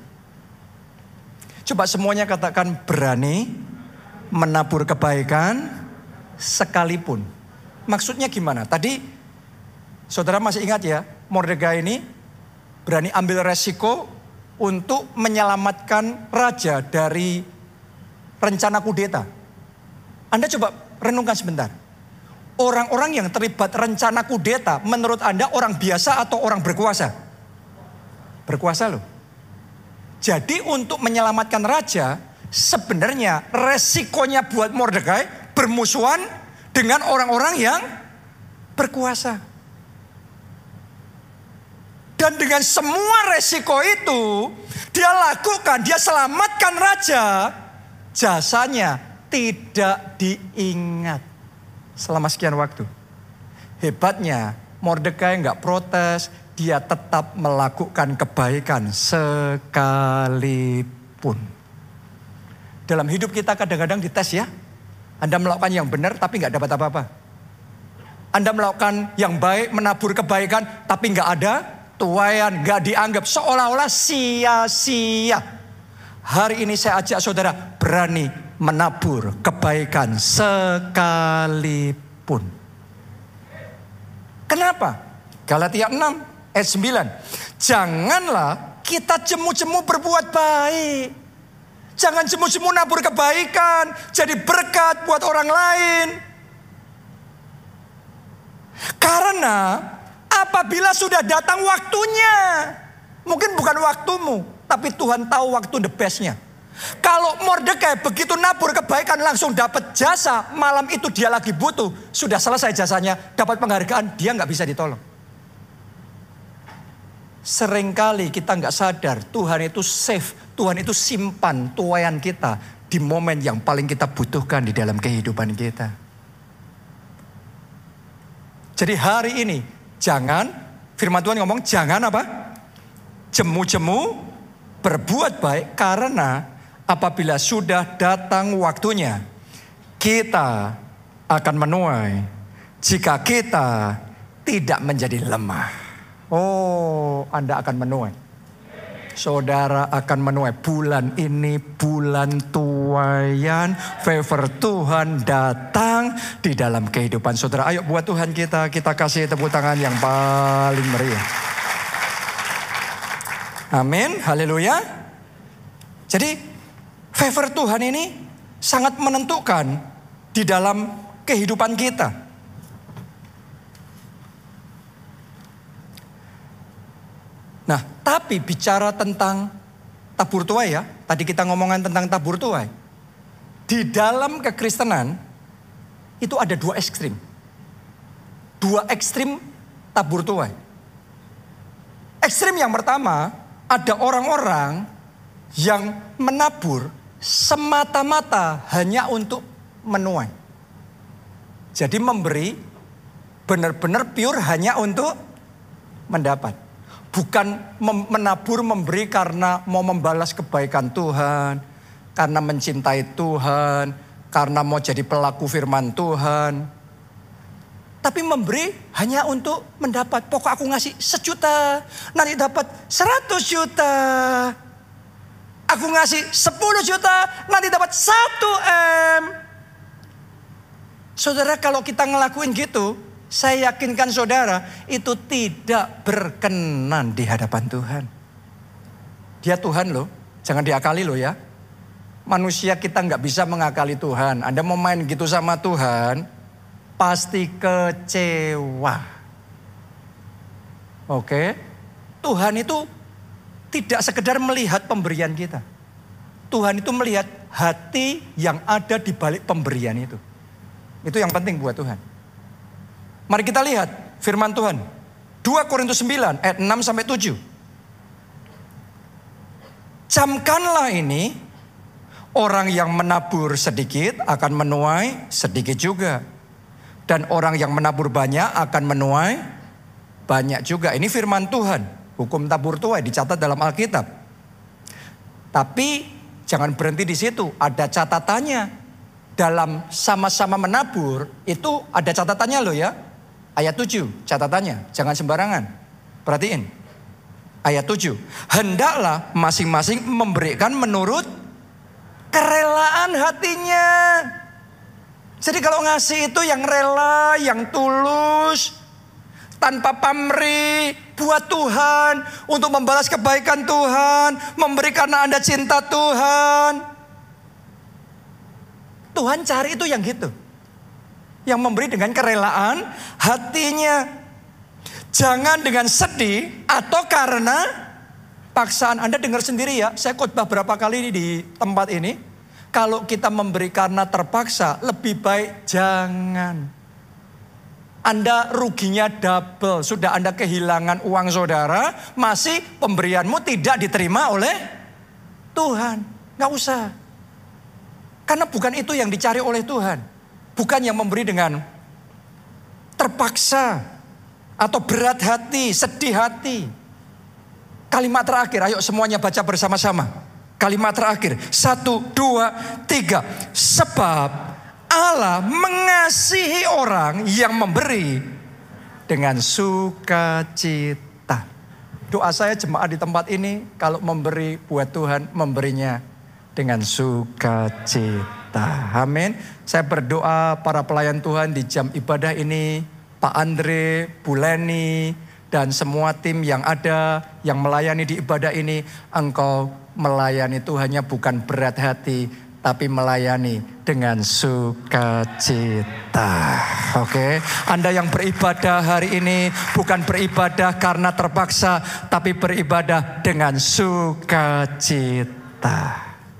Coba semuanya katakan berani menabur kebaikan sekalipun. Maksudnya gimana? Tadi saudara masih ingat ya, Mordegai ini berani ambil resiko untuk menyelamatkan raja dari rencana kudeta. Anda coba renungkan sebentar. Orang-orang yang terlibat rencana kudeta menurut Anda orang biasa atau orang berkuasa? Berkuasa loh. Jadi untuk menyelamatkan raja sebenarnya resikonya buat Mordegai bermusuhan dengan orang-orang yang berkuasa. Dan dengan semua resiko itu, dia lakukan, dia selamatkan raja, jasanya tidak diingat selama sekian waktu. Hebatnya, Mordekai nggak protes, dia tetap melakukan kebaikan sekalipun. Dalam hidup kita kadang-kadang dites ya, anda melakukan yang benar tapi nggak dapat apa-apa. Anda melakukan yang baik, menabur kebaikan tapi nggak ada tuayan, nggak dianggap seolah-olah sia-sia. Hari ini saya ajak saudara berani menabur kebaikan sekalipun. Kenapa? Galatia 6 ayat 9. Janganlah kita jemu-jemu berbuat baik. Jangan jemu-jemu nabur kebaikan, jadi berkat buat orang lain. Karena apabila sudah datang waktunya, mungkin bukan waktumu, tapi Tuhan tahu waktu the bestnya. Kalau Mordekai begitu nabur kebaikan langsung dapat jasa, malam itu dia lagi butuh, sudah selesai jasanya, dapat penghargaan, dia nggak bisa ditolong. Seringkali kita nggak sadar Tuhan itu safe, Tuhan itu simpan tuayan kita di momen yang paling kita butuhkan di dalam kehidupan kita. Jadi hari ini jangan firman Tuhan ngomong jangan apa? Jemu-jemu berbuat baik karena apabila sudah datang waktunya kita akan menuai jika kita tidak menjadi lemah. Oh, Anda akan menuai. Saudara akan menuai bulan ini bulan tuayan favor Tuhan datang di dalam kehidupan saudara. Ayo buat Tuhan kita kita kasih tepuk tangan yang paling meriah. Amin, haleluya. Jadi favor Tuhan ini sangat menentukan di dalam kehidupan kita. Nah, tapi bicara tentang tabur tuai ya, tadi kita ngomongan tentang tabur tuai. Di dalam kekristenan itu ada dua ekstrim. Dua ekstrim tabur tuai. Ekstrim yang pertama, ada orang-orang yang menabur semata-mata hanya untuk menuai. Jadi memberi benar-benar pure hanya untuk mendapat. Bukan menabur memberi karena mau membalas kebaikan Tuhan. Karena mencintai Tuhan. Karena mau jadi pelaku firman Tuhan. Tapi memberi hanya untuk mendapat. Pokok aku ngasih sejuta, nanti dapat seratus juta. Aku ngasih sepuluh juta, nanti dapat satu M. Saudara kalau kita ngelakuin gitu, saya yakinkan saudara itu tidak berkenan di hadapan Tuhan. Dia Tuhan loh, jangan diakali loh ya. Manusia kita nggak bisa mengakali Tuhan. Anda mau main gitu sama Tuhan, pasti kecewa. Oke, Tuhan itu tidak sekedar melihat pemberian kita. Tuhan itu melihat hati yang ada di balik pemberian itu. Itu yang penting buat Tuhan. Mari kita lihat firman Tuhan. 2 Korintus 9 ayat 6 sampai 7. Camkanlah ini orang yang menabur sedikit akan menuai sedikit juga dan orang yang menabur banyak akan menuai banyak juga. Ini firman Tuhan. Hukum tabur tuai dicatat dalam Alkitab. Tapi jangan berhenti di situ. Ada catatannya. Dalam sama-sama menabur itu ada catatannya loh ya. Ayat 7 catatannya. Jangan sembarangan. Perhatiin. Ayat 7. Hendaklah masing-masing memberikan menurut kerelaan hatinya. Jadi kalau ngasih itu yang rela, yang tulus, tanpa pamrih, buat Tuhan, untuk membalas kebaikan Tuhan, memberi karena Anda cinta Tuhan. Tuhan cari itu yang gitu. Yang memberi dengan kerelaan hatinya. Jangan dengan sedih atau karena paksaan. Anda dengar sendiri ya, saya khotbah berapa kali di tempat ini. Kalau kita memberi karena terpaksa, lebih baik jangan. Anda ruginya double. Sudah Anda kehilangan uang saudara, masih pemberianmu tidak diterima oleh Tuhan. Nggak usah. Karena bukan itu yang dicari oleh Tuhan. Bukan yang memberi dengan terpaksa atau berat hati, sedih hati. Kalimat terakhir, ayo semuanya baca bersama-sama. Kalimat terakhir. Satu, dua, tiga. Sebab Allah mengasihi orang yang memberi dengan sukacita. Doa saya jemaat di tempat ini kalau memberi buat Tuhan memberinya dengan sukacita. Amin. Saya berdoa para pelayan Tuhan di jam ibadah ini, Pak Andre, Bu Leni, dan semua tim yang ada yang melayani di ibadah ini, engkau melayani Tuhannya bukan berat hati, tapi melayani dengan sukacita. Oke, okay? Anda yang beribadah hari ini bukan beribadah karena terpaksa, tapi beribadah dengan sukacita.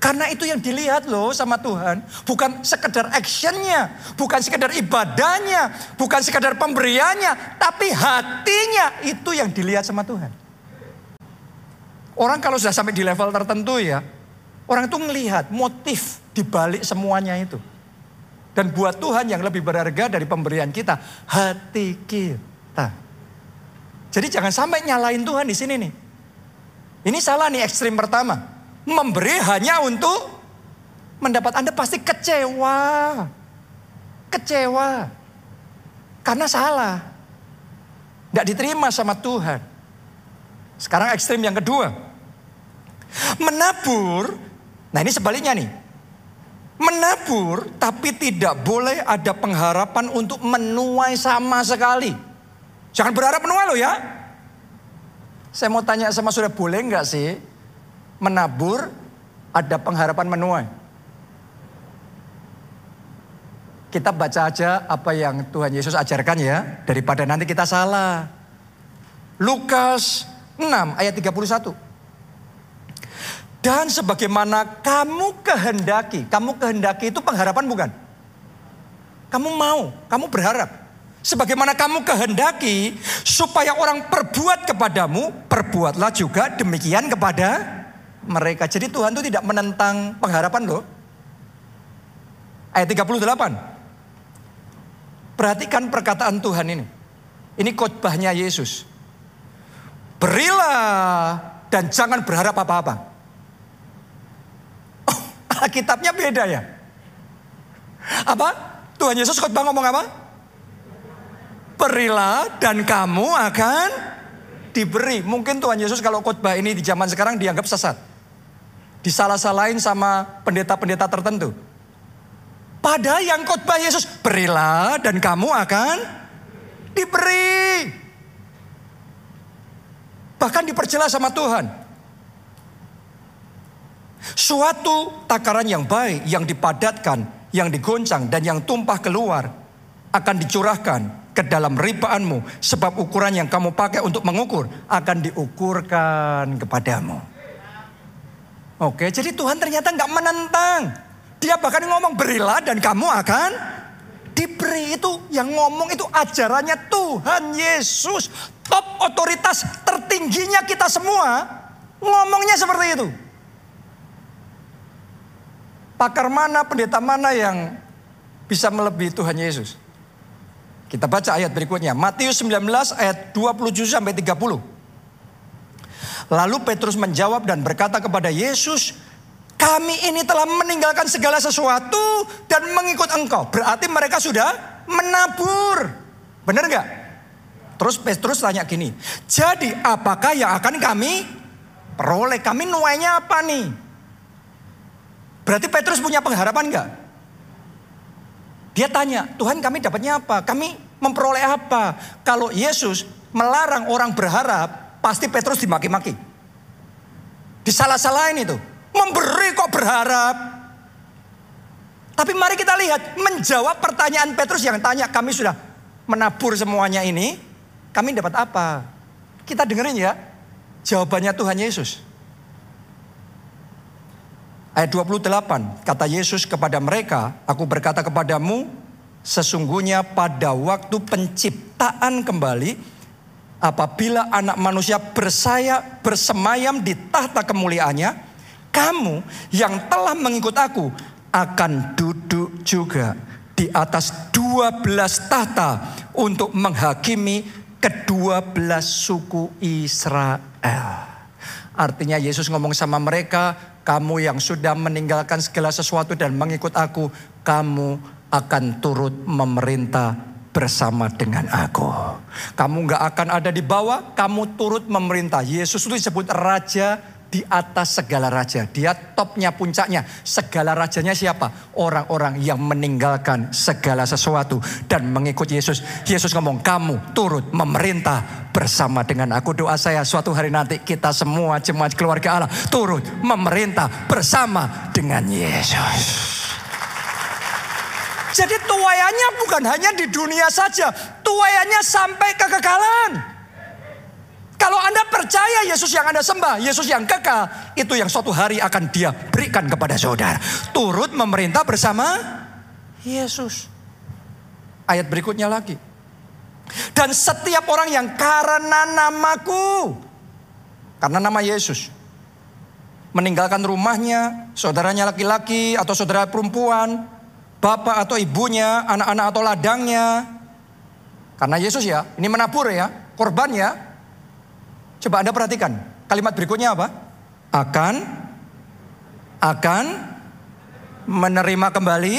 Karena itu yang dilihat loh sama Tuhan. Bukan sekedar actionnya. Bukan sekedar ibadahnya. Bukan sekedar pemberiannya. Tapi hatinya itu yang dilihat sama Tuhan. Orang kalau sudah sampai di level tertentu ya, orang itu melihat motif di balik semuanya itu. Dan buat Tuhan yang lebih berharga dari pemberian kita, hati kita. Jadi jangan sampai nyalain Tuhan di sini nih. Ini salah nih ekstrim pertama. Memberi hanya untuk mendapat Anda pasti kecewa. Kecewa. Karena salah. Tidak diterima sama Tuhan. Sekarang ekstrim yang kedua. Menabur, nah ini sebaliknya nih. Menabur tapi tidak boleh ada pengharapan untuk menuai sama sekali. Jangan berharap menuai loh ya. Saya mau tanya sama sudah boleh nggak sih menabur ada pengharapan menuai? Kita baca aja apa yang Tuhan Yesus ajarkan ya, daripada nanti kita salah. Lukas 6 ayat 31. Dan sebagaimana kamu kehendaki, kamu kehendaki itu pengharapan bukan? Kamu mau, kamu berharap. Sebagaimana kamu kehendaki supaya orang perbuat kepadamu, perbuatlah juga demikian kepada mereka. Jadi Tuhan itu tidak menentang pengharapan loh. Ayat 38. Perhatikan perkataan Tuhan ini. Ini khotbahnya Yesus. Berilah dan jangan berharap apa-apa. Alkitabnya beda ya. Apa? Tuhan Yesus khotbah ngomong apa? berilah dan kamu akan diberi. Mungkin Tuhan Yesus kalau khotbah ini di zaman sekarang dianggap sesat. Disalah-salahin sama pendeta-pendeta tertentu. Padahal yang khotbah Yesus, berilah dan kamu akan diberi. Bahkan diperjelas sama Tuhan. Suatu takaran yang baik, yang dipadatkan, yang digoncang, dan yang tumpah keluar akan dicurahkan ke dalam ribaanmu. Sebab ukuran yang kamu pakai untuk mengukur akan diukurkan kepadamu. Oke, jadi Tuhan ternyata nggak menentang. Dia bahkan ngomong berilah dan kamu akan diberi itu yang ngomong itu ajarannya Tuhan Yesus. Top otoritas tertingginya kita semua ngomongnya seperti itu. Pakar mana, pendeta mana yang bisa melebihi Tuhan Yesus? Kita baca ayat berikutnya. Matius 19 ayat 27 sampai 30. Lalu Petrus menjawab dan berkata kepada Yesus, kami ini telah meninggalkan segala sesuatu dan mengikut engkau. Berarti mereka sudah menabur. Benar nggak? Terus Petrus tanya gini, jadi apakah yang akan kami peroleh? Kami nuainya apa nih? Berarti Petrus punya pengharapan nggak? Dia tanya, Tuhan kami dapatnya apa? Kami memperoleh apa? Kalau Yesus melarang orang berharap, pasti Petrus dimaki-maki. Disalah-salahin itu. Memberi kok berharap. Tapi mari kita lihat, menjawab pertanyaan Petrus yang tanya, kami sudah menabur semuanya ini, kami dapat apa? Kita dengerin ya, jawabannya Tuhan Yesus. Ayat 28, kata Yesus kepada mereka, aku berkata kepadamu, sesungguhnya pada waktu penciptaan kembali, apabila anak manusia bersayap, bersemayam di tahta kemuliaannya, kamu yang telah mengikut aku akan duduk juga di atas dua belas tahta untuk menghakimi kedua belas suku Israel. Artinya Yesus ngomong sama mereka, kamu yang sudah meninggalkan segala sesuatu dan mengikut aku, kamu akan turut memerintah bersama dengan aku. Kamu nggak akan ada di bawah, kamu turut memerintah. Yesus itu disebut raja di atas segala raja. Dia topnya, puncaknya. Segala rajanya siapa? Orang-orang yang meninggalkan segala sesuatu dan mengikut Yesus. Yesus ngomong, kamu turut memerintah bersama dengan aku. Doa saya suatu hari nanti kita semua jemaat keluarga Allah turut memerintah bersama dengan Yesus. Jadi tuayannya bukan hanya di dunia saja, tuayannya sampai kekekalan. Kalau Anda percaya Yesus yang Anda sembah, Yesus yang kekal, itu yang suatu hari akan dia berikan kepada saudara. Turut memerintah bersama Yesus. Ayat berikutnya lagi. Dan setiap orang yang karena namaku, karena nama Yesus, meninggalkan rumahnya, saudaranya laki-laki atau saudara perempuan, bapak atau ibunya, anak-anak atau ladangnya. Karena Yesus ya, ini menabur ya, korban ya. Coba Anda perhatikan, kalimat berikutnya apa? Akan, akan menerima kembali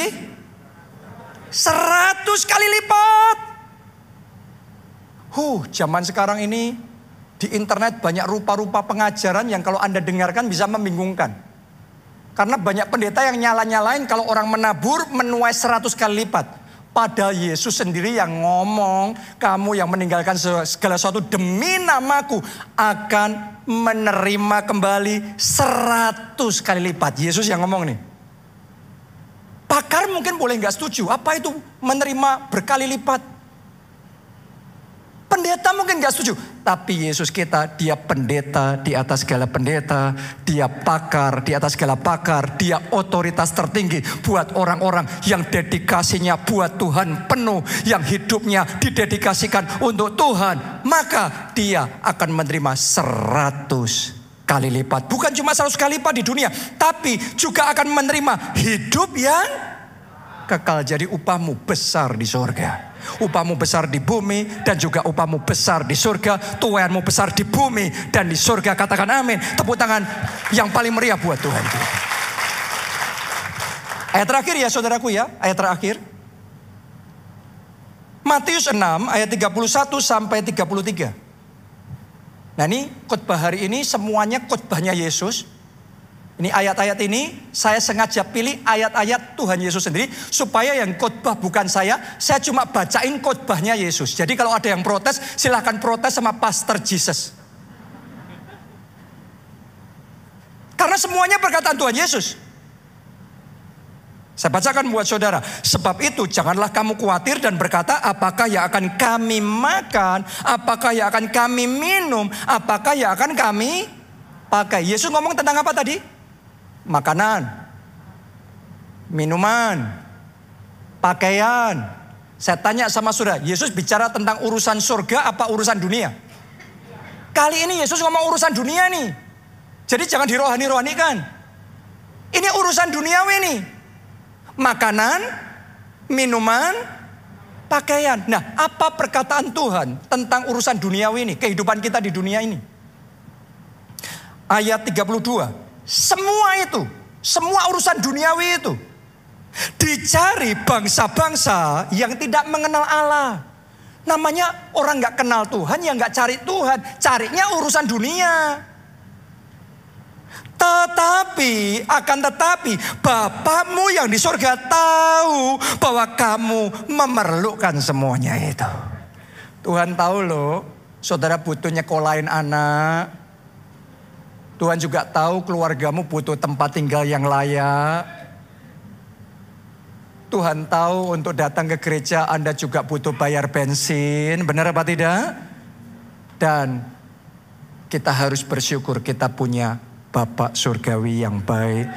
seratus kali lipat. Huh, zaman sekarang ini di internet banyak rupa-rupa pengajaran yang kalau Anda dengarkan bisa membingungkan. Karena banyak pendeta yang nyala-nyalain kalau orang menabur menuai seratus kali lipat. Padahal Yesus sendiri yang ngomong, kamu yang meninggalkan segala sesuatu demi namaku akan menerima kembali seratus kali lipat. Yesus yang ngomong nih. Pakar mungkin boleh nggak setuju. Apa itu menerima berkali lipat? Pendeta mungkin gak setuju. Tapi Yesus kita, dia pendeta di atas segala pendeta. Dia pakar di atas segala pakar. Dia otoritas tertinggi buat orang-orang yang dedikasinya buat Tuhan penuh. Yang hidupnya didedikasikan untuk Tuhan. Maka dia akan menerima seratus kali lipat. Bukan cuma seratus kali lipat di dunia. Tapi juga akan menerima hidup yang kekal. Jadi upahmu besar di sorga. Upahmu besar di bumi dan juga upahmu besar di surga. Tuhanmu besar di bumi dan di surga. Katakan amin. Tepuk tangan yang paling meriah buat Tuhan. Ayat terakhir ya saudaraku ya. Ayat terakhir. Matius 6 ayat 31 sampai 33. Nah ini khotbah hari ini semuanya khotbahnya Yesus. Ini ayat-ayat ini saya sengaja pilih ayat-ayat Tuhan Yesus sendiri supaya yang khotbah bukan saya, saya cuma bacain khotbahnya Yesus. Jadi kalau ada yang protes, silahkan protes sama Pastor Jesus. Karena semuanya perkataan Tuhan Yesus. Saya bacakan buat saudara. Sebab itu janganlah kamu khawatir dan berkata apakah yang akan kami makan, apakah yang akan kami minum, apakah yang akan kami pakai. Yesus ngomong tentang apa tadi? Makanan, minuman, pakaian. Saya tanya sama saudara, Yesus bicara tentang urusan surga apa urusan dunia? Kali ini Yesus ngomong urusan dunia nih. Jadi jangan dirohani-rohanikan. Ini urusan duniawi nih makanan, minuman, pakaian. Nah, apa perkataan Tuhan tentang urusan duniawi ini, kehidupan kita di dunia ini? Ayat 32. Semua itu, semua urusan duniawi itu dicari bangsa-bangsa yang tidak mengenal Allah. Namanya orang nggak kenal Tuhan, yang nggak cari Tuhan, carinya urusan dunia. Tetapi, akan tetapi, Bapakmu yang di surga tahu bahwa kamu memerlukan semuanya itu. Tuhan tahu loh, saudara butuh nyekolahin anak. Tuhan juga tahu keluargamu butuh tempat tinggal yang layak. Tuhan tahu untuk datang ke gereja Anda juga butuh bayar bensin. Benar apa tidak? Dan kita harus bersyukur kita punya Bapak surgawi yang baik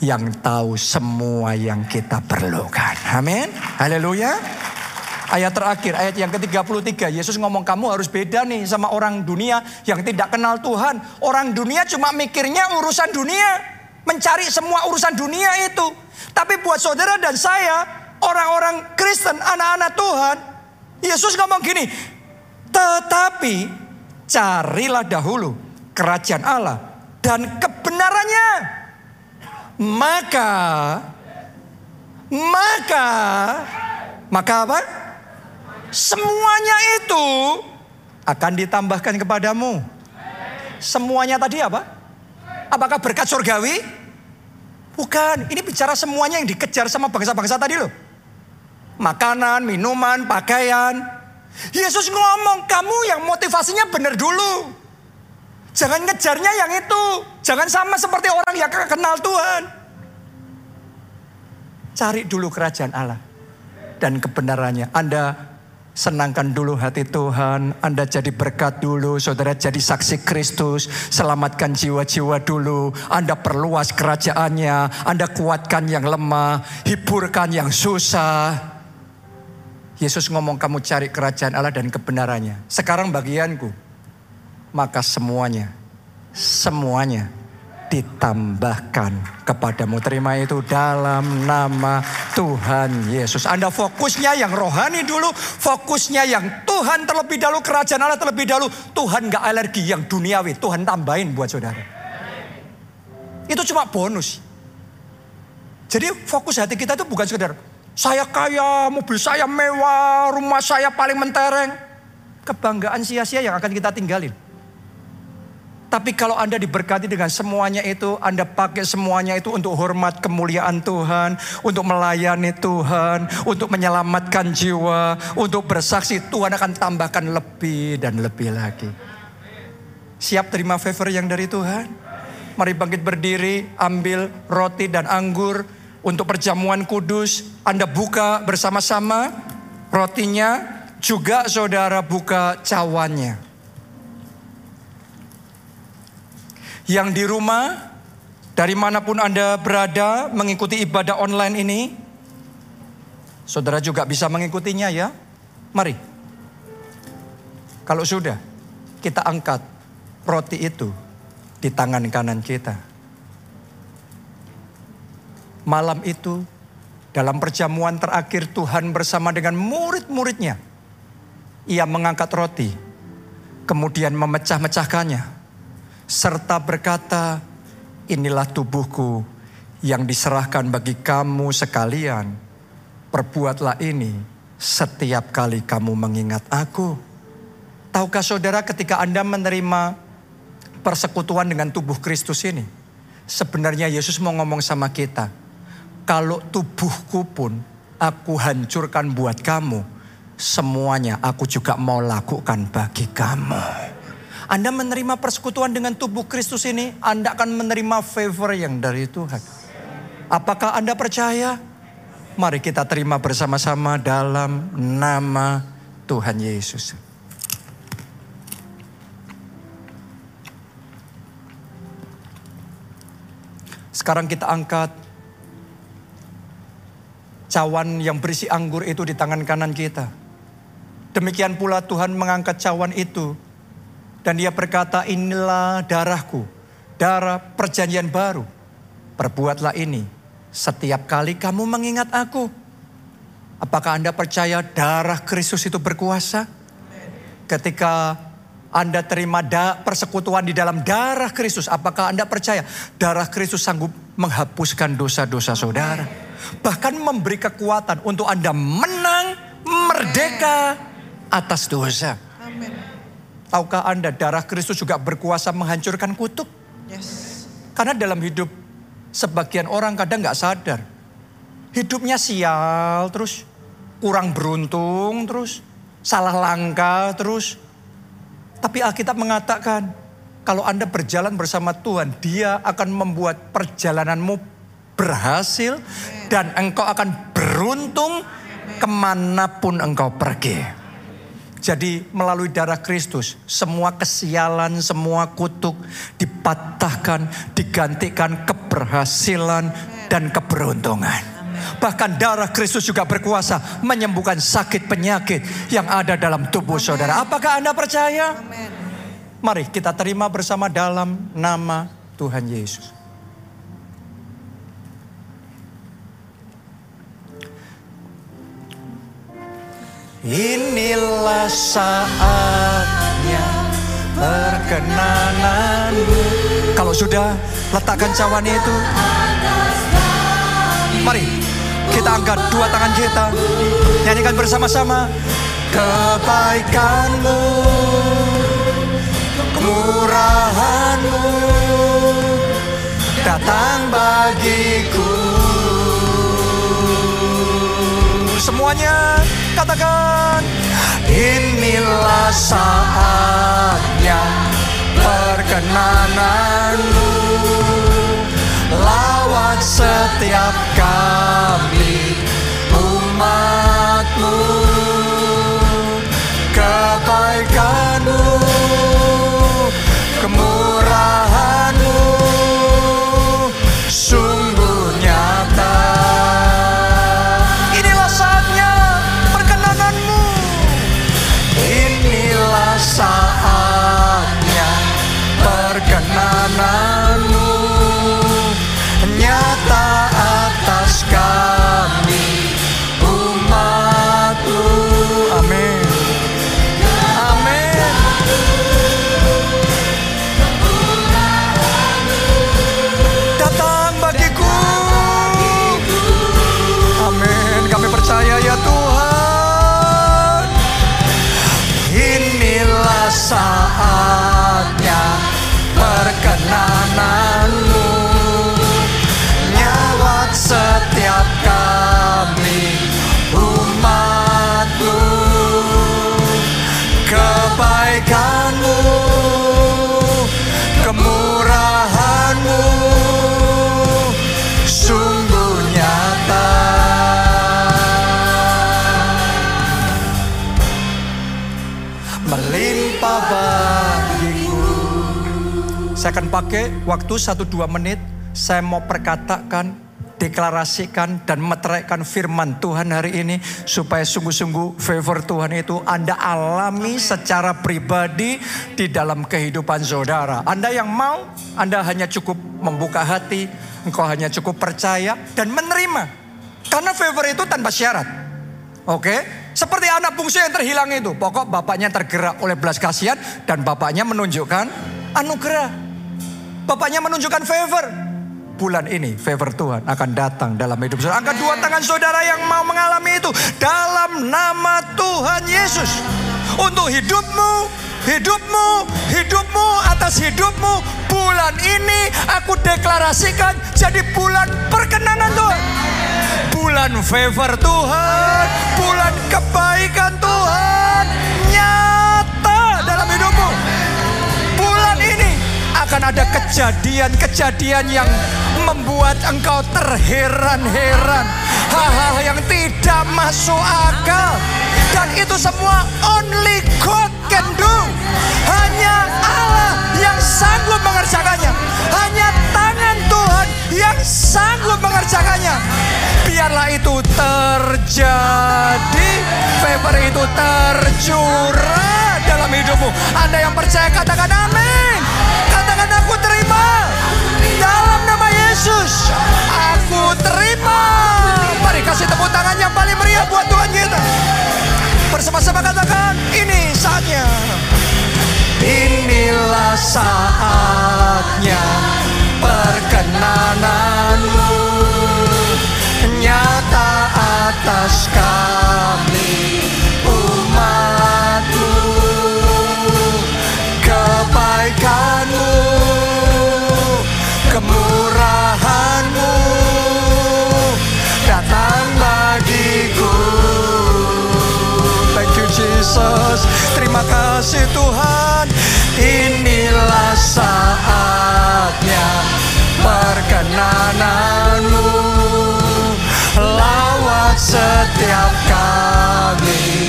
yang tahu semua yang kita perlukan. Amin. Haleluya. Ayat terakhir, ayat yang ke-33, Yesus ngomong kamu harus beda nih sama orang dunia yang tidak kenal Tuhan. Orang dunia cuma mikirnya urusan dunia, mencari semua urusan dunia itu. Tapi buat saudara dan saya, orang-orang Kristen, anak-anak Tuhan, Yesus ngomong gini, tetapi carilah dahulu kerajaan Allah dan kebenarannya. Maka maka maka apa? Semuanya itu akan ditambahkan kepadamu. Semuanya tadi apa? Apakah berkat surgawi? Bukan, ini bicara semuanya yang dikejar sama bangsa-bangsa tadi loh. Makanan, minuman, pakaian. Yesus ngomong, kamu yang motivasinya benar dulu. Jangan ngejarnya yang itu. Jangan sama seperti orang yang kenal Tuhan. Cari dulu kerajaan Allah dan kebenarannya. Anda senangkan dulu hati Tuhan. Anda jadi berkat dulu. Saudara jadi saksi Kristus. Selamatkan jiwa-jiwa dulu. Anda perluas kerajaannya. Anda kuatkan yang lemah. Hiburkan yang susah. Yesus ngomong kamu cari kerajaan Allah dan kebenarannya. Sekarang bagianku maka semuanya, semuanya ditambahkan kepadamu. Terima itu dalam nama Tuhan Yesus. Anda fokusnya yang rohani dulu, fokusnya yang Tuhan terlebih dahulu, kerajaan Allah terlebih dahulu. Tuhan gak alergi yang duniawi, Tuhan tambahin buat saudara. Itu cuma bonus. Jadi fokus hati kita itu bukan sekedar saya kaya, mobil saya mewah, rumah saya paling mentereng. Kebanggaan sia-sia yang akan kita tinggalin. Tapi kalau Anda diberkati dengan semuanya itu, Anda pakai semuanya itu untuk hormat kemuliaan Tuhan, untuk melayani Tuhan, untuk menyelamatkan jiwa, untuk bersaksi, Tuhan akan tambahkan lebih dan lebih lagi. Siap terima favor yang dari Tuhan? Mari bangkit berdiri, ambil roti dan anggur untuk perjamuan kudus. Anda buka bersama-sama rotinya, juga saudara buka cawannya. Yang di rumah, dari mana pun Anda berada mengikuti ibadah online ini, saudara juga bisa mengikutinya ya. Mari. Kalau sudah, kita angkat roti itu di tangan kanan kita. Malam itu, dalam perjamuan terakhir Tuhan bersama dengan murid-muridnya, ia mengangkat roti, kemudian memecah-mecahkannya serta berkata, "Inilah tubuhku yang diserahkan bagi kamu sekalian. Perbuatlah ini setiap kali kamu mengingat aku. Tahukah saudara ketika Anda menerima persekutuan dengan tubuh Kristus ini? Sebenarnya Yesus mau ngomong sama kita. Kalau tubuhku pun aku hancurkan buat kamu. Semuanya aku juga mau lakukan bagi kamu. Anda menerima persekutuan dengan tubuh Kristus ini, Anda akan menerima favor yang dari Tuhan. Apakah Anda percaya? Mari kita terima bersama-sama dalam nama Tuhan Yesus. Sekarang kita angkat cawan yang berisi anggur itu di tangan kanan kita. Demikian pula Tuhan mengangkat cawan itu. Dan dia berkata inilah darahku, darah perjanjian baru. Perbuatlah ini setiap kali kamu mengingat aku. Apakah Anda percaya darah Kristus itu berkuasa? Ketika Anda terima da persekutuan di dalam darah Kristus, apakah Anda percaya darah Kristus sanggup menghapuskan dosa-dosa saudara? Bahkan memberi kekuatan untuk Anda menang merdeka atas dosa. Tahukah Anda darah Kristus juga berkuasa menghancurkan kutuk? Yes. Karena dalam hidup Sebagian orang kadang nggak sadar. Hidupnya sial terus. Kurang beruntung terus. Salah langkah terus. Tapi Alkitab mengatakan. Kalau Anda berjalan bersama Tuhan. Dia akan membuat perjalananmu berhasil. Dan engkau akan beruntung ke mana pun engkau pergi. Jadi melalui darah Kristus semua kesialan, semua kutuk dipatahkan, digantikan keberhasilan dan keberuntungan. Bahkan darah Kristus juga berkuasa menyembuhkan sakit penyakit yang ada dalam tubuh saudara. Apakah Anda percaya? Mari kita terima bersama dalam nama Tuhan Yesus. Inilah saatnya perkenananmu. Kalau sudah, letakkan cawan itu. Mari kita angkat dua tangan kita. Nyanyikan bersama-sama. Kebaikanmu, kemurahanmu datang bagiku. Semuanya. Katakan Inilah saatnya perkenananmu. Lawat setiap kami umatmu. Kebaikanmu pakai waktu 1-2 menit. Saya mau perkatakan, deklarasikan dan meteraikan firman Tuhan hari ini. Supaya sungguh-sungguh favor Tuhan itu Anda alami secara pribadi di dalam kehidupan saudara. Anda yang mau, Anda hanya cukup membuka hati. Engkau hanya cukup percaya dan menerima. Karena favor itu tanpa syarat. Oke, seperti anak bungsu yang terhilang itu. Pokok bapaknya tergerak oleh belas kasihan dan bapaknya menunjukkan anugerah. Bapaknya menunjukkan favor. bulan ini favor Tuhan akan datang dalam hidup saudara. Angkat dua tangan saudara yang mau mengalami itu dalam nama Tuhan Yesus. Untuk hidupmu, hidupmu, hidupmu atas hidupmu bulan ini aku deklarasikan jadi bulan perkenanan Tuhan. Bulan favor Tuhan, bulan kebaikan kejadian-kejadian yang membuat engkau terheran-heran. Hal-hal yang tidak masuk akal. Dan itu semua only God can do. Hanya Allah yang sanggup mengerjakannya. Hanya tangan Tuhan yang sanggup mengerjakannya. Biarlah itu terjadi. Favor itu tercurah dalam hidupmu. Anda yang percaya katakan amin. Yesus. Aku terima. Mari kasih tepuk tangan yang paling meriah buat Tuhan kita. Bersama-sama katakan ini saatnya. Inilah saatnya perkenananmu nyata atas kami kasih Tuhan Inilah saatnya Perkenananmu. Lawat setiap kami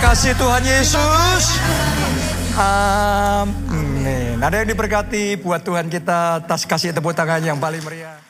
kasih Tuhan Yesus. Amin. Ada yang diberkati buat Tuhan kita atas kasih tepuk tangan yang paling meriah.